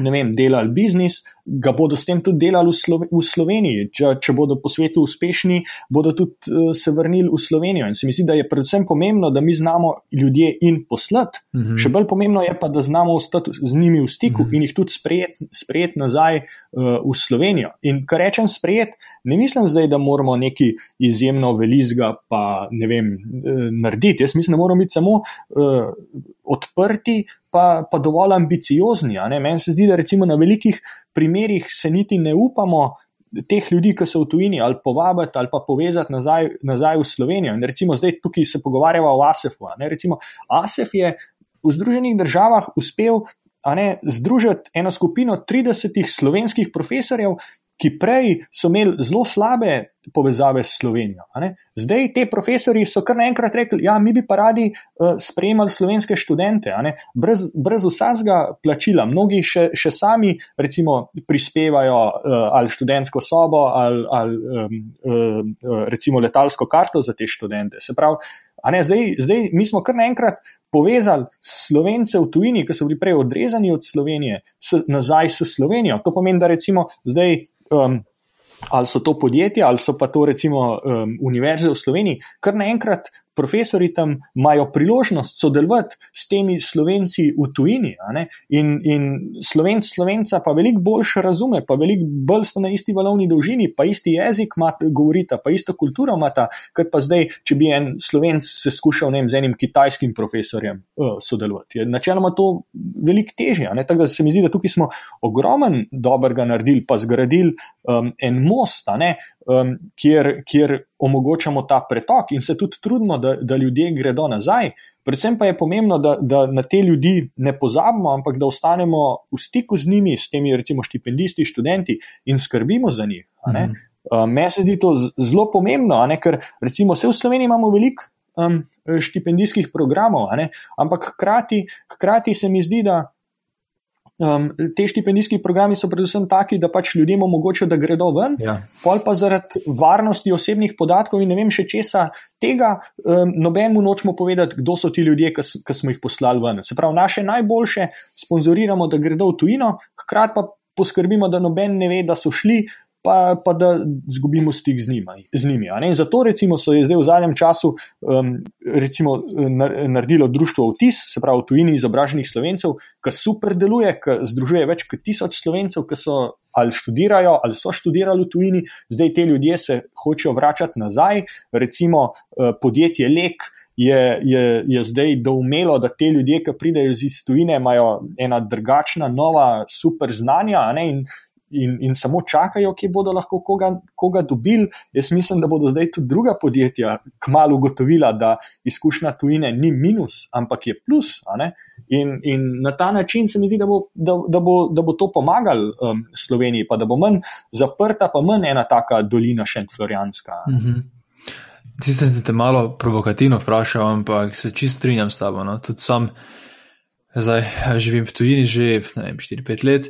ne vem, delali biznis, ga bodo s tem tudi delali v, Slo v Sloveniji. Če, če bodo po svetu uspešni, bodo tudi uh, se vrnili v Slovenijo. In se mi zdi, da je predvsem pomembno, da mi znamo ljudje in poslati. Mm -hmm. Še bolj pomembno je pa, da znamo ostati z njimi v stiku mm -hmm. in jih tudi sprejeti sprejet nazaj uh, v Slovenijo. In kar rečem sprejeti, ne mislim zdaj, da moramo neki izjemno velizga pa ne vem, uh, narediti. Jaz mislim, da moramo biti samo uh, odprti, pa, pa dovolj ambiciozni. Meni se zdi, da recimo na velikih primerih se niti ne upamo teh ljudi, ki so v tujini, ali povabiti ali pa povezati nazaj, nazaj v Slovenijo. In recimo zdaj tukaj se pogovarjava o ASEF-u. Recimo ASEF je v Združenih državah uspel. Ne, združiti eno skupino 30 slovenskih profesorjev, ki prej so imeli zelo slabe povezave s Slovenijo. Zdaj ti profesori so kar naenkrat rekli, da ja, mi bi pa radi uh, sprejemali slovenske študente, brez, brez vsega plačila. Mnogi še, še sami recimo, prispevajo uh, ali študentsko sobo ali, ali um, uh, recimo letalsko karto za te študente. Se pravi, zdaj, zdaj mi smo kar naenkrat. Povezali slovence v tujini, ki so bili prej odrezani od Slovenije, s, nazaj s Slovenijo. To pomeni, da recimo zdaj um, ali so to podjetja, ali so pa to recimo um, univerze v Sloveniji, kar naenkrat profesori tam imajo priložnost sodelovati s temi slovenci v tujini. In, in slovenc slovenca pa veliko bolj razume, pa veliko bolj sta na isti valovni dolžini, pa isti jezik govorita, pa isto kulturo imata, kot pa zdaj, če bi en slovenc se skušal vem, z enim kitajskim profesorjem uh, sodelovati. Je načeloma to veliko težje. Tako da se mi zdi, da tukaj smo ogromen dobrega naredili, pa zgradili um, en most, um, kjer, kjer omogočamo ta pretok in se tudi trudimo, da, da ljudje gredo nazaj. Predvsem pa je pomembno, da, da na te ljudi ne pozabimo, ampak da ostanemo v stiku z njimi, s temi recimo štipendisti, študenti in skrbimo za njih. Mhm. Um, Meni se zdi to zelo pomembno, ker recimo vse v Sloveniji imamo veliko um, štipendijskih programov, ampak hkrati, hkrati se mi zdi, da Um, te štipendijski programi so predvsem taki, da pač ljudem omogočajo, da gredo ven, ja. pol pa zaradi varnosti osebnih podatkov in ne vem še česa tega, um, nobenemu nočemo povedati, kdo so ti ljudje, ki smo jih poslali ven. Se pravi, naše najboljše sponzoriramo, da gredo v tujino, hkrati pa poskrbimo, da noben ne ve, da so šli, pa, pa da izgubimo stik z, njima, z njimi. Zato recimo, so zdaj v zadnjem času um, recimo, naredilo društvo Vtis, se pravi, tujini izobraženih slovencev, ki super deluje, ki združuje več kot tisoč slovencev, ki so ali študirajo ali so študirali v tujini, zdaj te ljudje se hočejo vračati nazaj. Recimo uh, podjetje Lek. Je, je, je zdaj doumelo, da te ljudje, ki pridejo iz tujine, imajo ena drugačna, nova, super znanja, in in, in samo čakajo, kje bodo lahko koga, koga dobili. Jaz mislim, da bodo zdaj tudi druga podjetja kmalo ugotovila, da izkušnja tujine ni minus, ampak je plus. In, in na ta način se mi zdi, da bo, da, da bo, da bo to pomagalo um, Sloveniji, pa da bo manj zaprta, pa manj ena taka dolina še Florijanska. Mm -hmm. Sicer ste te malo provokativno vprašali, ampak se čist strinjam s tabo. No? Tudi sam zdaj živim v tujini že 4-5 let.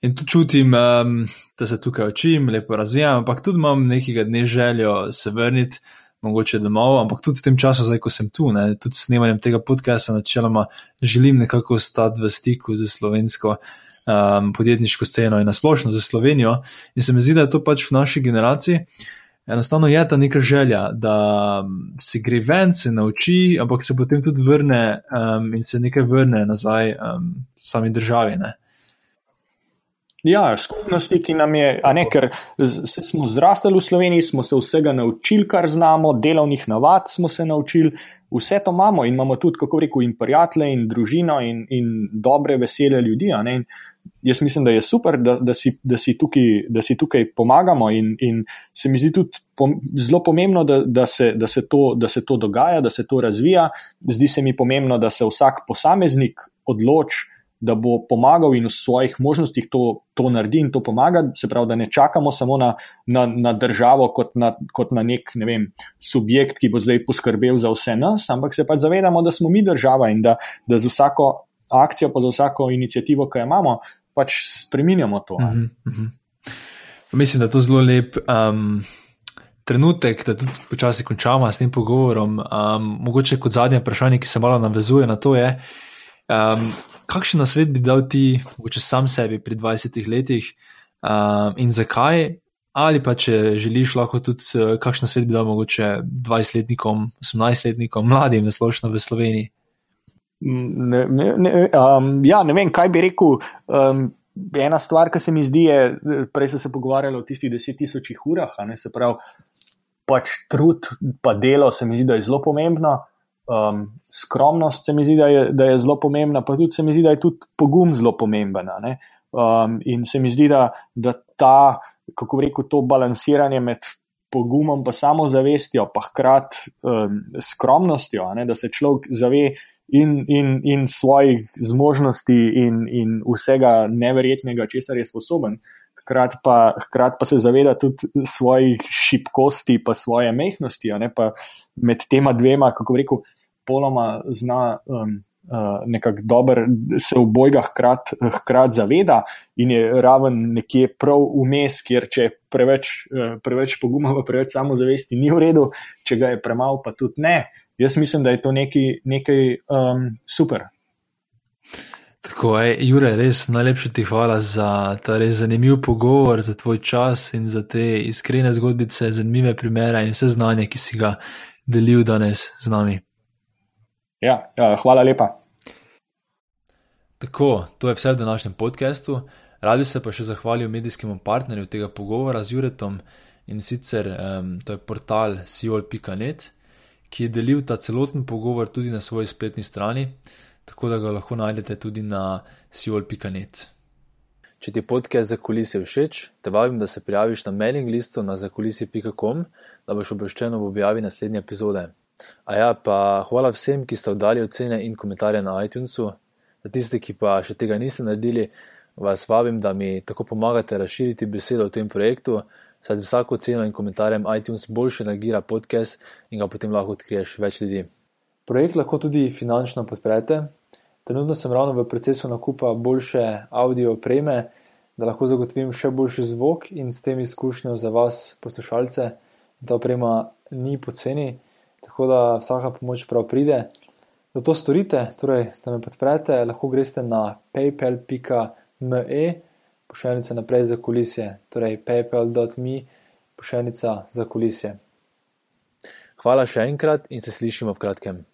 In tu čutim, um, da se tukaj učim, lepo razvijam, ampak tudi imam nekega dne željo se vrniti, mogoče domov, ampak tudi v tem času, zdaj, ko sem tu, ne, tudi s snemanjem tega podcasta, načeloma želim nekako ostati v stiku z slovensko um, podjetniško sceno in nasplošno z Slovenijo. In se mi zdi, da je to pač v naši generaciji. Enostavno je ta neka želja, da se gre ven, se nauči, ampak se potem tudi vrne um, in se nekaj vrne nazaj um, sami državi. Ne. Ja, skupnosti, ki nam je, a ne, ker smo zrastali v Sloveniji, smo se vsega naučili, kar znamo, delovnih navad smo se naučili, vse to imamo in imamo tudi, kako rekel, in prijatelje, in družino, in, in dobre, vesele ljudi. Jaz mislim, da je super, da, da, si, da, si, tukaj, da si tukaj pomagamo, in, in se mi zdi tudi pom, zelo pomembno, da, da, se, da, se to, da se to dogaja, da se to razvija. Zdi se mi pomembno, da se vsak posameznik odloči da bo pomagal in v svojih možnostih to, to naredi in to pomaga. Se pravi, da ne čakamo samo na, na, na državo kot na, kot na nek ne vem, subjekt, ki bo zdaj poskrbel za vse nas, ampak se pač zavedamo, da smo mi država in da, da z vsako akcijo, pa za vsako inicijativo, ki jo imamo, pač spremenjamo to. Uh -huh, uh -huh. Mislim, da je to zelo lep um, trenutek, da tudi počasi končamo s tem pogovorom. Um, mogoče kot zadnje vprašanje, ki se malo navezuje na to, je, um, kakšen nasvet bi dal ti, mogoče sam sebi pri 20 letih um, in zakaj? Ali pa če želiš, lahko tudi uh, kakšen svet bi dal mogoče 20-letnikom, 18-letnikom, mladim, na splošno v Sloveniji. Ne, ne, ne, um, ja, ne vem, kaj bi rekel. Um, ena stvar, ki se mi zdi, je, prej so se pogovarjali o tistih deset tisočih urah, ne, se pravi, pač trud, pa delo se mi zdi, da je zelo pomembno. Um, skromnost se mi zdi, da je, da je zelo pomembna, pa tudi se mi zdi, da je tudi pogum zelo pomemben. Um, in se mi zdi, da, da ta, kako rekel, to balansiranje med pogumom in samozavestjo, pa hkrati um, skromnostjo, ne, da se človek zave, in, in, in svojih zmožnosti in, in vsega neverjetnega, česar je sposoben. Hkrati pa, hkrat pa se zaveda tudi svojih šibkosti, pa svoje mehnosti. Pa med tema dvema, kako rekel, poloma zna um, uh, nekako dobro se obojga hkrati hkrat zaveda in je raven nekje prav vmes, kjer če preveč, uh, preveč poguma, pa preveč samozavesti ni v redu, če ga je premalo, pa tudi ne jaz mislim, da je to nekaj, nekaj um, super. Tako je, Jure, res najlepša ti hvala za ta res zanimiv pogovor, za tvoj čas in za te iskrene zgodbice, zanimive primere in vse znanje, ki si ga delil danes z nami. Ja, ja, hvala lepa. Tako, to je vse v današnjem podkastu. Radi se pa še zahvalil medijskemu partnerju tega pogovora z Juretom in sicer um, to je portal siol.net ki je delil ta celoten pogovor tudi na svoji spletni strani, tako da ga lahko najdete tudi na siol.net. Če ti podcast za kulise všeč, te vabim, da se prijaviš na mailing listu na zakulisi.com, da boš obveščen ob objavi naslednje epizode. A ja, pa hvala vsem, ki ste oddali ocene in komentarje na iTunesu. Za tiste, ki pa še tega niste naredili, vas vabim, da mi tako pomagate razširiti besedo o tem projektu saj z vsako ceno in komentarjem iTunes boljše nagira podcast in ga potem lahko odkriješ več ljudi. Projekt lahko tudi finančno podprete. Trenutno sem ravno v procesu nakupa boljše audio opreme, da lahko zagotovim še boljši zvok in s tem izkušnjo za vas, poslušalce. Ta oprema ni poceni, tako da vsaka pomoč prav pride. Da to storite, torej da me podprete, lahko greste na paypal.me pošiljnica naprej za kulisje, torej paypal.me, pošiljnica za kulisje. Hvala še enkrat in se slišimo v kratkem.